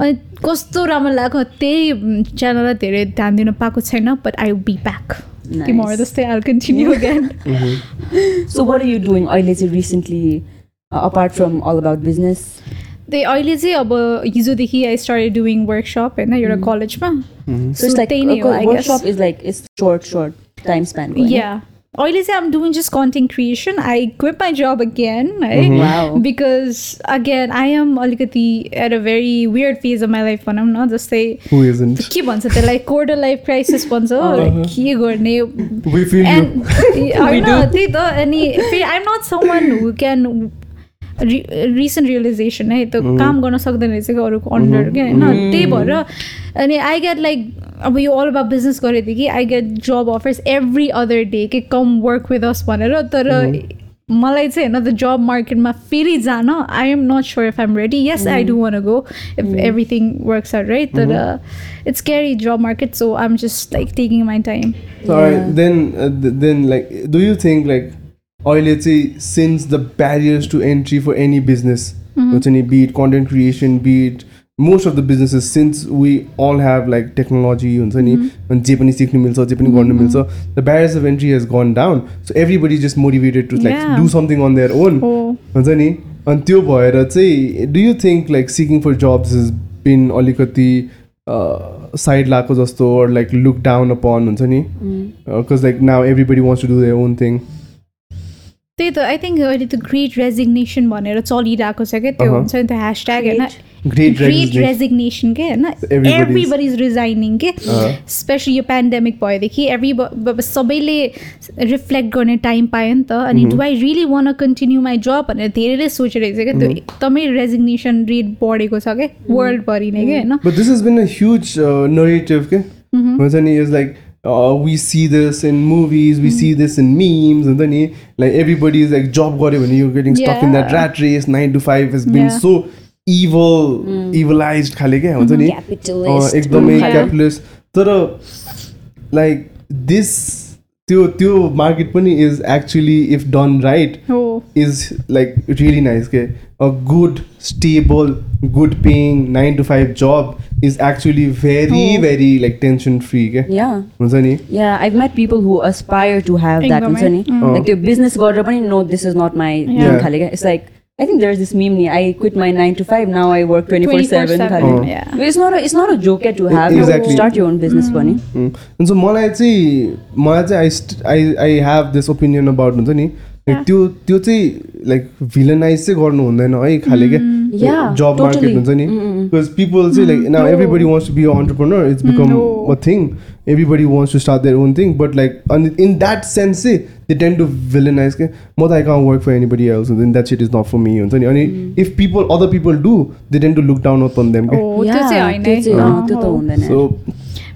अनि कस्तो राम्रो लाग्यो त्यही च्यानललाई धेरै ध्यान दिनु पाएको छैन बट आई बी ब्याक तिमीहरू. जस्तै I continue again So what are you doing अहिले चाहिँ recently uh, apart from All About Business? त्यही अहिले चाहिँ अब हिजोदेखि आई स्टार्ट डुइङ वर्कसप होइन एउटा कलेजमा। So it's like त्यही नै हो a I guess workshop is like it's short, short time span. को, होइन? या अहिले चाहिँ I'm doing just content creation I quit my job again है Wow. Because again I am अलिकति at a very weird phase of my life भनौँ न जस्तै who isn't? के भन्छ त्यसलाई कोर्डर लाइफ क्राइसिस भन्छ। के गर्ने? We feel you. And होइन त्यही त अनि फेरि I'm not someone who can recent realisation है त्यो काम गर्न सक्दैन रहेछ कि अरूको अन्डर क्या? होइन त्यही भएर अनि आई गेट लाइक अब यो अल अबाउट बिजनेस गरेदेखि I get job offers every other day के कम वर्क विथ अस भनेर तर मलाई चाहिँ होइन द जब मार्केटमा फेरि जान I am not sure if I'm ready yes I do want go if everything works are right तर it's carry job market so I am just like taking my time So, alright, then uh, th- then like अहिले चाहिँ since the barriers to entry for any business हुन्छ नि bit content creation bit most of the businesses since we all have like technology हुन्छ नि जे पनि सिक्नु मिल्छ जे पनि गर्नु mm-hmm. मिल्छ the barriers of entry has gone down so everybody just motivated to like do something on their own हुन्छ नि अनि त्यो भएर चाहिँ do you think like seeking for jobs is been अलिकति साइड लाएको जस्तो लाइक लुक डाउन अपन हुन्छ नि because like now everybody wants to do their own thing त्यही त आई थिङ्क अहिले त ग्रेट रेजिग्नेसन भनेर चलिरहेको छ क्या त्यो अहँ। हुन्छ नि त ह्यासट्याग होइन? ग्रेट रेजिग्नेसन के होइन? एभ्रिबडी इज रिजाइनिङ के। स्पेसली यो पेन्डेमिक भएदेखि एभ्री सबैले रिफ्लेक्ट गर्ने टाइम पायो नि त अनि do I really want continue my job भनेर धेरैले सोचिरहेको छ क्या त्यो एकदमै रेजिग्नेसन रेट बढेको छ क्या वर्ल्डभरि नै क्या होइन? We see this in movies we see this in memes हुन्छ नि like everybody is like job गऱ्यो भने you getting stuck in that. Rat race nine to five is been. So evil evilise खाले क्या हुन्छ नि एकदमै. क्यापिटलिस्ट तर लाइक दिस त्यो त्यो मार्केट पनि is actually if done right is like really nice के a good stable good paying nine to five job is actually very Oh. Very like tension free के Yeah. हुन्छ नि Yeah, I've met people who aspire to have that. एकदमै, हुन्छ नि mm. Like त्यो business गरेर पनि no, this is not my Yeah. खाले क्या. It's like I think there's this meme ni. I quit my nine to five. Now I work twenty four seven. 24/7, Oh. yeah. But it's not a it's not a joke to have. Exactly. Start your own business पनि. Mm. हुन्छ मलाई चाहिँ मलाई चाहिँ I I I have this opinion about हुन्छ नि like त्यो त्यो चाहिँ लाइक भिलनाइज चाहिँ गर्नु हुँदैन है खाले क्या? Job market totally. हुन्छ नि। बिकज पिपल चाहिँ like now. Everybody wants to be entrepreneur it's become. A thing everybody wants to start their own thing but like अनि इन द्याट सेन्स चाहिँ दे टेन टु भिलनाइज के म त I can work for anybody else हुन्छ नि that shit is not for me हुन्छ नि अनि if people other people do they tend to look down upon them के सो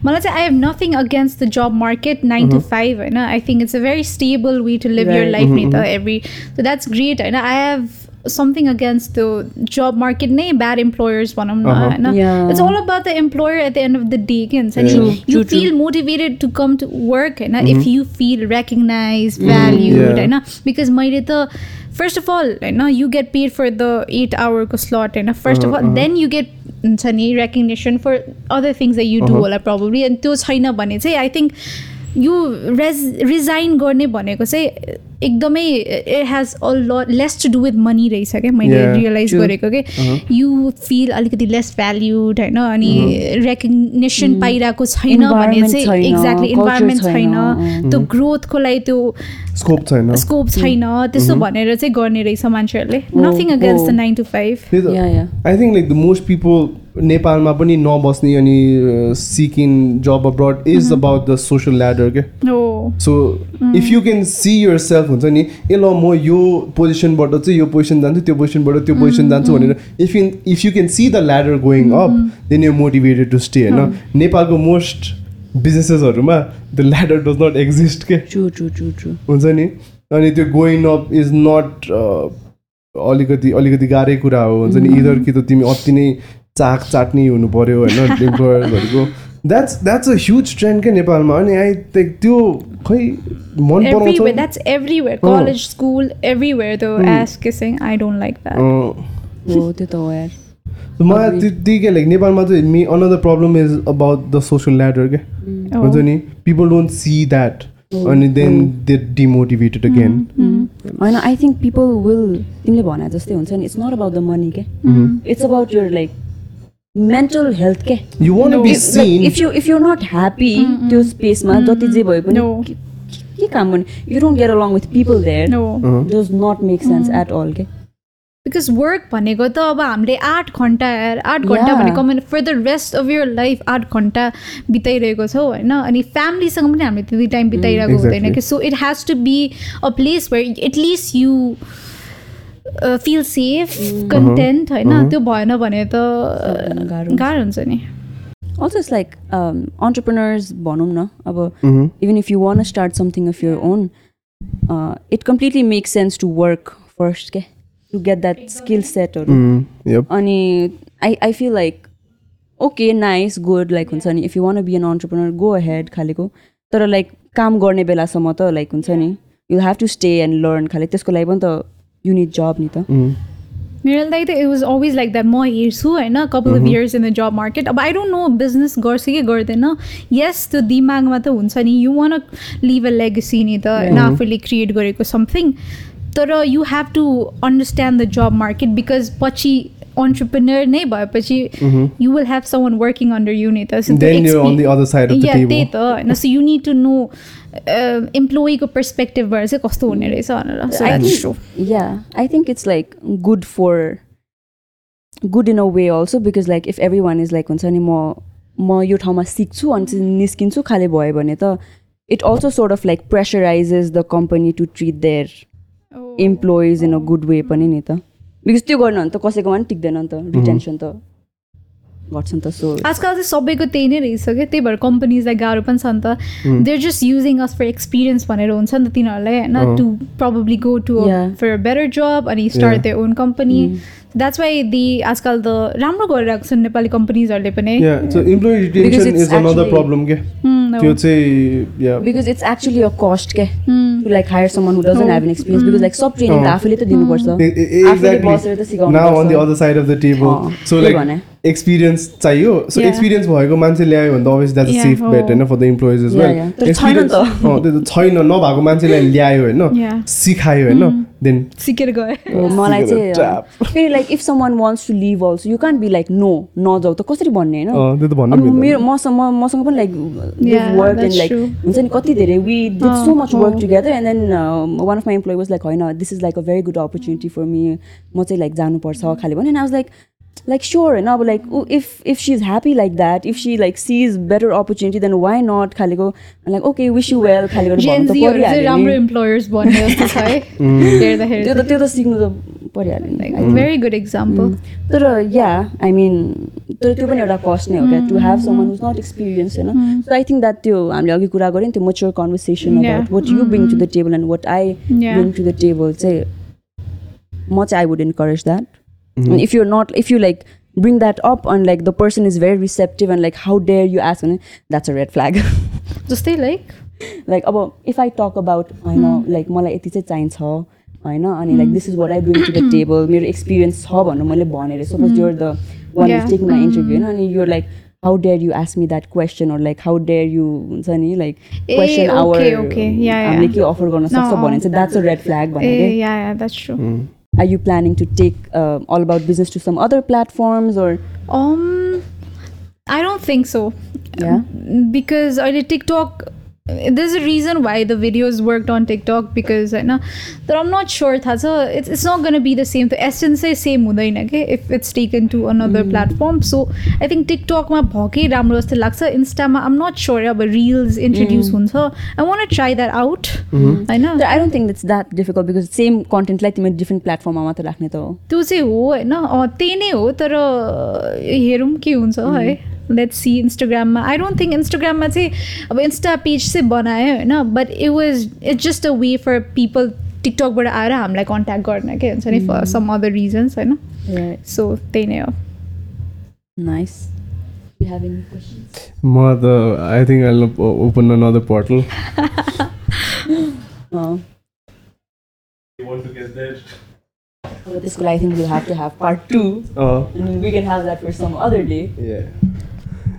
मलाई चाहिँ I have nothing against the job market nine to five होइन I think it's a very stable way to live your Right. Life नि त every so that's great होइन I have something against त्यो job market नै bad employers भनौँ न Uh-huh. होइन Yeah. It's all about the employer at the end of the day के हुन्छ नि True, you true, true. Feel motivated to come to work होइन if you feel recognise valued Yeah. होइन because मैले त फर्स्ट अफ अल होइन you get paid for the eight आवरको slot होइन first of all then you get हुन्छ नि recognition for other things the you do होला probably अनि त्यो छैन भने चाहिँ आई थिङ्क यो रेज रिजाइन गर्ने भनेको चाहिँ एकदमै इट हेज अ ल less to do with money रहेछ क्या मैले रियलाइज. गरेको कि यु फिल अलिकति लेस भ्याल्युड होइन? अनि रेकग्नेसन पाइरहेको छैन भने Environment चाहिँ एक्ज्याक्टली इन्भाइरोमेन्ट छैन, छैन। त्यो ग्रोथको लागि त्यो स्कोप छैन। स्कोप छैन। त्यस्तो भनेर चाहिँ गर्ने रहेछ मान्छेहरूले। Nothing against the. Nine to five. I think like the most people नेपालमा पनि नबस्ने अनि seeking job abroad is about the social ladder के? So if you can see yourself हुन्छ नि ए ल म यो पोजिसनबाट चाहिँ यो पोजिसन जान्छु त्यो पोजिसनबाट त्यो पोजिसन जान्छु भनेर if you if you can see the ladder going up then you motivated to stay होइन? नेपालको most बिजनेसेसहरूमा the ladder does not exist के. हुन्छ नि? अनि त्यो गोइङ अप इज नट अलिकति अलिकति गाह्रै कुरा हो हुन्छ नि? इदर कि त तिमी अति नै चाक चाट्ने हुनु पऱ्यो होइन इम्प्लोयर्सहरूको that's that's a huge trend क्या नेपालमा अनि आई थिङ्क त्यो खै मन पराउँछ। that's everywhere Oh. college school everywhere the ass kissing i don't like that. अँ, हो त्यो त हो यार। मलाई. त्यति क्या लाइक नेपालमा चाहिँ me another problem is about the social ladder क्या. हुन्छ नि पिपल डोन्ट सी द्याट अनि देन दे डिमोटिभेटेड अगेन होइन आई थिङ्क पिपल विल तिमीले भने जस्तै हुन्छ नि it's not about the money के। It's about your like mental health के? If seen if you if you not happy त्यो स्पेसमा जति जे भए पनि. के- काम गर्ने you don't get along with people there does not make sense at all के बिकज वर्क भनेको त अब हामीले आठ घन्टा आठ घन्टा. भनेको मैले for the rest of your life आठ घन्टा बिताइरहेको छौँ होइन अनि फ्यामिलीसँग पनि हामीले त्यति टाइम बिताइरहेको हुँदैन. कि so it has to be a place where at least you feel safe content होइन? त्यो भएन भने त गाह्रो हुन्छ। गाह्रो हुन्छ नि। अल्सो इट्स लाइक अन्टरप्रिनर्स भनौँ न अब. Even if you want start something of your own it completely make sense to work first के टु गेट द्याट स्किल सेटहरू yep. अनि I I feel like okay nice good like हुन्छ नि. If you want be an entrepreneur go ahead खालेको तर like काम गर्ने बेलासम्म त लाइक हुन्छ नि। You have to stay and learn खाले। त्यसको लागि पनि त युनिट जब नि त. मेरो लागि त it was always like that म हेर्छु होइन couple of years in the job market अब आई डोन्ट नो बिजनेस गर्छ कि गर्दैन यस त्यो दिमागमा त हुन्छ नि you want live a legacy नि त होइन आफूले क्रिएट गरेको समथिङ तर you have to understand the job market because पछि अन्टरप्रिनर नै भएपछि you will have someone working under you नि त So त्यो Then you're on expe- the other side of the Yeah, table. त्यही त होइन so you need to know इम्प्लोइको पर्सपेक्टिभबाट चाहिँ कस्तो हुने रहेछ भनेर so I that's think- true Yeah, I think it's like good for good in a way also because like if everyone is like हुन्छ नि म म यो ठाउँमा सिक्छु अनि चाहिँ निस्किन्छु खाले भयो भने त it also sort of like pressurises the company to treat their employees in a good way पनि नि त बिकज त्यो गर्नु भने त कसैकोमा पनि टिक्दैन नि त रिटेन्सन त। घट्छ नि त सो। आजकल चाहिँ सबैको त्यही नै रहेछ क्या त्यही भएर कम्पनीजलाई गाह्रो पनि छ नि त। They're just using us for experience भनेर हुन्छ नि त तिनीहरूलाई होइन to probably go to. For better job अनि start. Their own company that's why the आजकल त राम्रो गरिरहेको छन् नेपाली कम्पनीजहरूले पनि Yeah, so employee Because retention it's is another actually- problem के Hmm, no. त्यो चाहिँ yeah because it's actually a cost के Hmm. To like hire someone who doesn't have an experience because like sub training त Oh. आफूले त दिनुपर्छ E- e- आफूले बसेर त exactly सिकाउनु now on the पर्छ। other side of the table अँ, so त्यही like भने। experience चाहियो so Yeah. experience भएको मान्छे ल्यायो भने त obviously that's a Yeah, safe bet हो। होइन for the employees as Yeah, well yeah. तर छैन नभएको मान्छेलाई ल्यायो होइन Yeah. सिकायो होइन देन सिकेर गयो मलाई चाहिँ. फेरि like if someone wants to leave also you can't be like no नजाऊ त कसरी भन्ने होइन अँ, त्यो त भन्नु अब मिल्दैन। मेरो मसँग म- मसँग पनि लाइक वर्क एन्ड लाइक. हुन्छ नि कति धेरै we did so much work. Together and then one of my employee was like होइन this is like a very good opportunity for me म चाहिँ लाइक जानुपर्छ खालि भन्यो and I was like like sure होइन अब like if if she is happy like that if she like she is better opportunity then why not खालिको like okay wish you well खालि गरेर भन्नु त जेएनजीहरू चाहिँ परिहाल्यो राम्रो नि। इम्प्लोयर्स भन्ने जस्तो छ है हेर्दाखेरि त्यो त त्यो त सिक्नु त परिहाल्यो भेरी गुड इक्जाम्पल तर या आई मिन तर त्यो पनि एउटा कस्ट नै हो क्या to have someone who's not experience होइन सो आई थिङ्क द्याट त्यो हामीले अघि कुरा गऱ्यौँ नि त्यो mature conversation. About what you bring to the table and what I. Bring to the table चाहिँ म चाहिँ I would encourage that if you not if you like bring that up and like the person is very receptive and like how dare you ask and that's a red flag जस्तै like like अब if I talk about होइन like मलाई यति चाहिँ चाहिन्छ होइन अनि like this is what I bring to the table मेरो एक्सपिरियन्स छ भन्नु मैले भनेर suppose you're the one Yeah. who's taking my interview होइन अनि you're like how dare you ask me that question or like how dare you हुन्छ नि like A, question our okay, okay. Yeah, yeah. हामीले के offer गर्न सक्छ. भने चाहिँ that's a red flag A are you planning to take uh, all about business to some other platforms or? Um i don't think so. Yeah? Because I did TikTok there's a reason why the videos worked on TikTok because होइन तर I'm not sure थाहा छ it's it's not gonna be the same. The essence चाहिँ same हुँदैन के if it's taken to another platform. So I think TikTokमा भएकै राम्रो जस्तो लाग्छ इन्स्टामा I'm not sure अब reels introduce हुन्छ I want to try that out होइन I don't think it's that difficult because same content like तिमीले different platformमा मात्र राख्ने त हो त्यो चाहिँ हो होइन अँ, त्यही नै हो तर हेरौँ के हुन्छ है लेट्स सी इन्स्टाग्राममा आई डोन्ट थिङ्क इन्स्टाग्राममा चाहिँ अब इन्स्टा पेज चाहिँ बनायो होइन but it was it's just a way for people टिकटकबाट आएर हामीलाई कन्ट्याक्ट गर्न के हुन्छ नि फर सम अदर रिजन्स होइन Right. सो त्यही नै? हो Nice. You have any questions? म त I think I open another portal. Uh, You want to get there? but this I think we'll have to have part two. Uh, I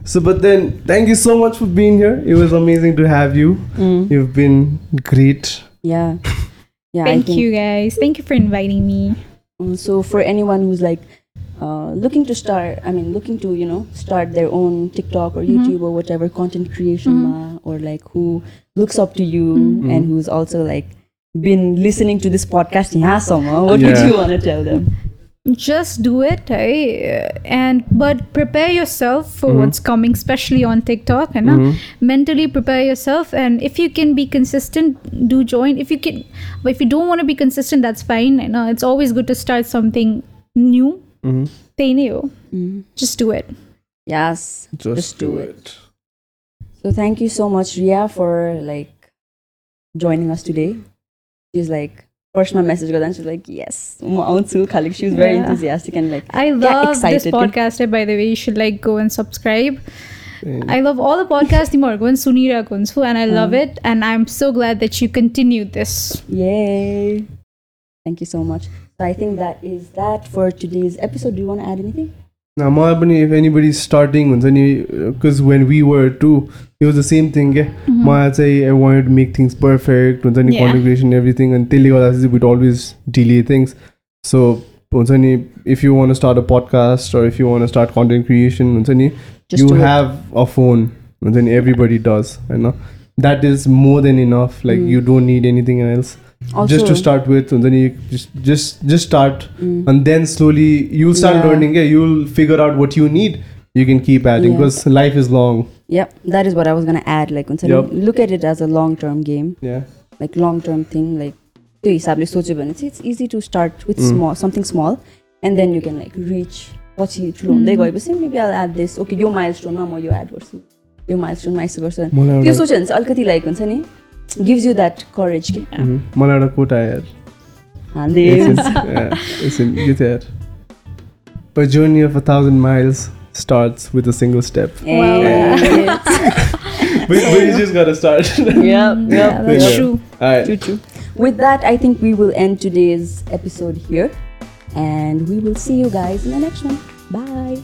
So, but then, thank you so much for being here. It was amazing to have you. Mm. You've been great. Yeah. Yeah. thank you guys. Thank you for inviting me. Mm, so, for anyone who's like uh, looking to start, I mean, looking to, you know, start their own TikTok or mm-hmm. YouTube mm-hmm. or whatever content creation, mm-hmm. ma, or like who looks up to you mm-hmm. and who's also like been listening to this podcast, yeah, what yeah. would you want to tell them? just do it eh? and but prepare yourself for mm-hmm. what's coming especially on tiktok and mm-hmm. Uh, mentally prepare yourself and if you can be consistent do join if you can but if you don't want to be consistent that's fine you know it's always good to start something new mm-hmm. they knew mm-hmm. just do it yes just, just do it. it so thank you so much ria for like joining us today she's like personal my message got and she's like yes Khalik. she was very yeah. enthusiastic and like i love this podcast by the way you should like go and subscribe mm. I love all the podcasts go and Sunira Kunsu, and I uh-huh. love it. And I'm so glad that you continued this. Yay! Thank you so much. So I think that is that for today's episode. Do you want to add anything? Now, मलाई पनि if anybody is starting हुन्छ नि because when we were too it was the same thing क्या मलाई चाहिँ I wanted to make things perfect हुन्छ नि Yeah. content creation everything and त्यसले गर्दा चाहिँ we'd always delay things so हुन्छ नि if you want to start a podcast or if you want to start content creation हुन्छ नि Just you do it. have a phone हुन्छ नि everybody does होइन that is more than enough like you don't need anything else Also, just to start with and then you just just just start and then slowly you'll start Yeah. learning yeah, you'll figure out what you need you can keep adding Yeah. because life is long Yep, that is what I was gonna add. Like, हुन्छ नि, Yup. look at it as a long-term game, yeah like long-term thing. Like, त्यो हिसाबले सोच्यो भने चाहिँ it's easy to start with Mm. small, something small, and then you can like reach. पछि ठुलो हुँदै गएपछि maybe I'll add this. Okay, यो milestone मा म यो add गर्छु. यो milestone मा यस्तो गर्छु. मलाई त्यो एउटा सोच्यो भने चाहिँ अलिकति लाइक हुन्छ नि gives you that courage कि Mhm. मलाई एउटा कोट आयो यार हाल्दै It's in- yeah, it's in- यो थियो यार A journey of a thousand miles starts with a single step. Wow. But, but you just gotta start. Yep, yeah yep. that's Yeah. true Alright. True, true. With that, I think we will end today's episode here. And we will see you guys in the next one. Bye.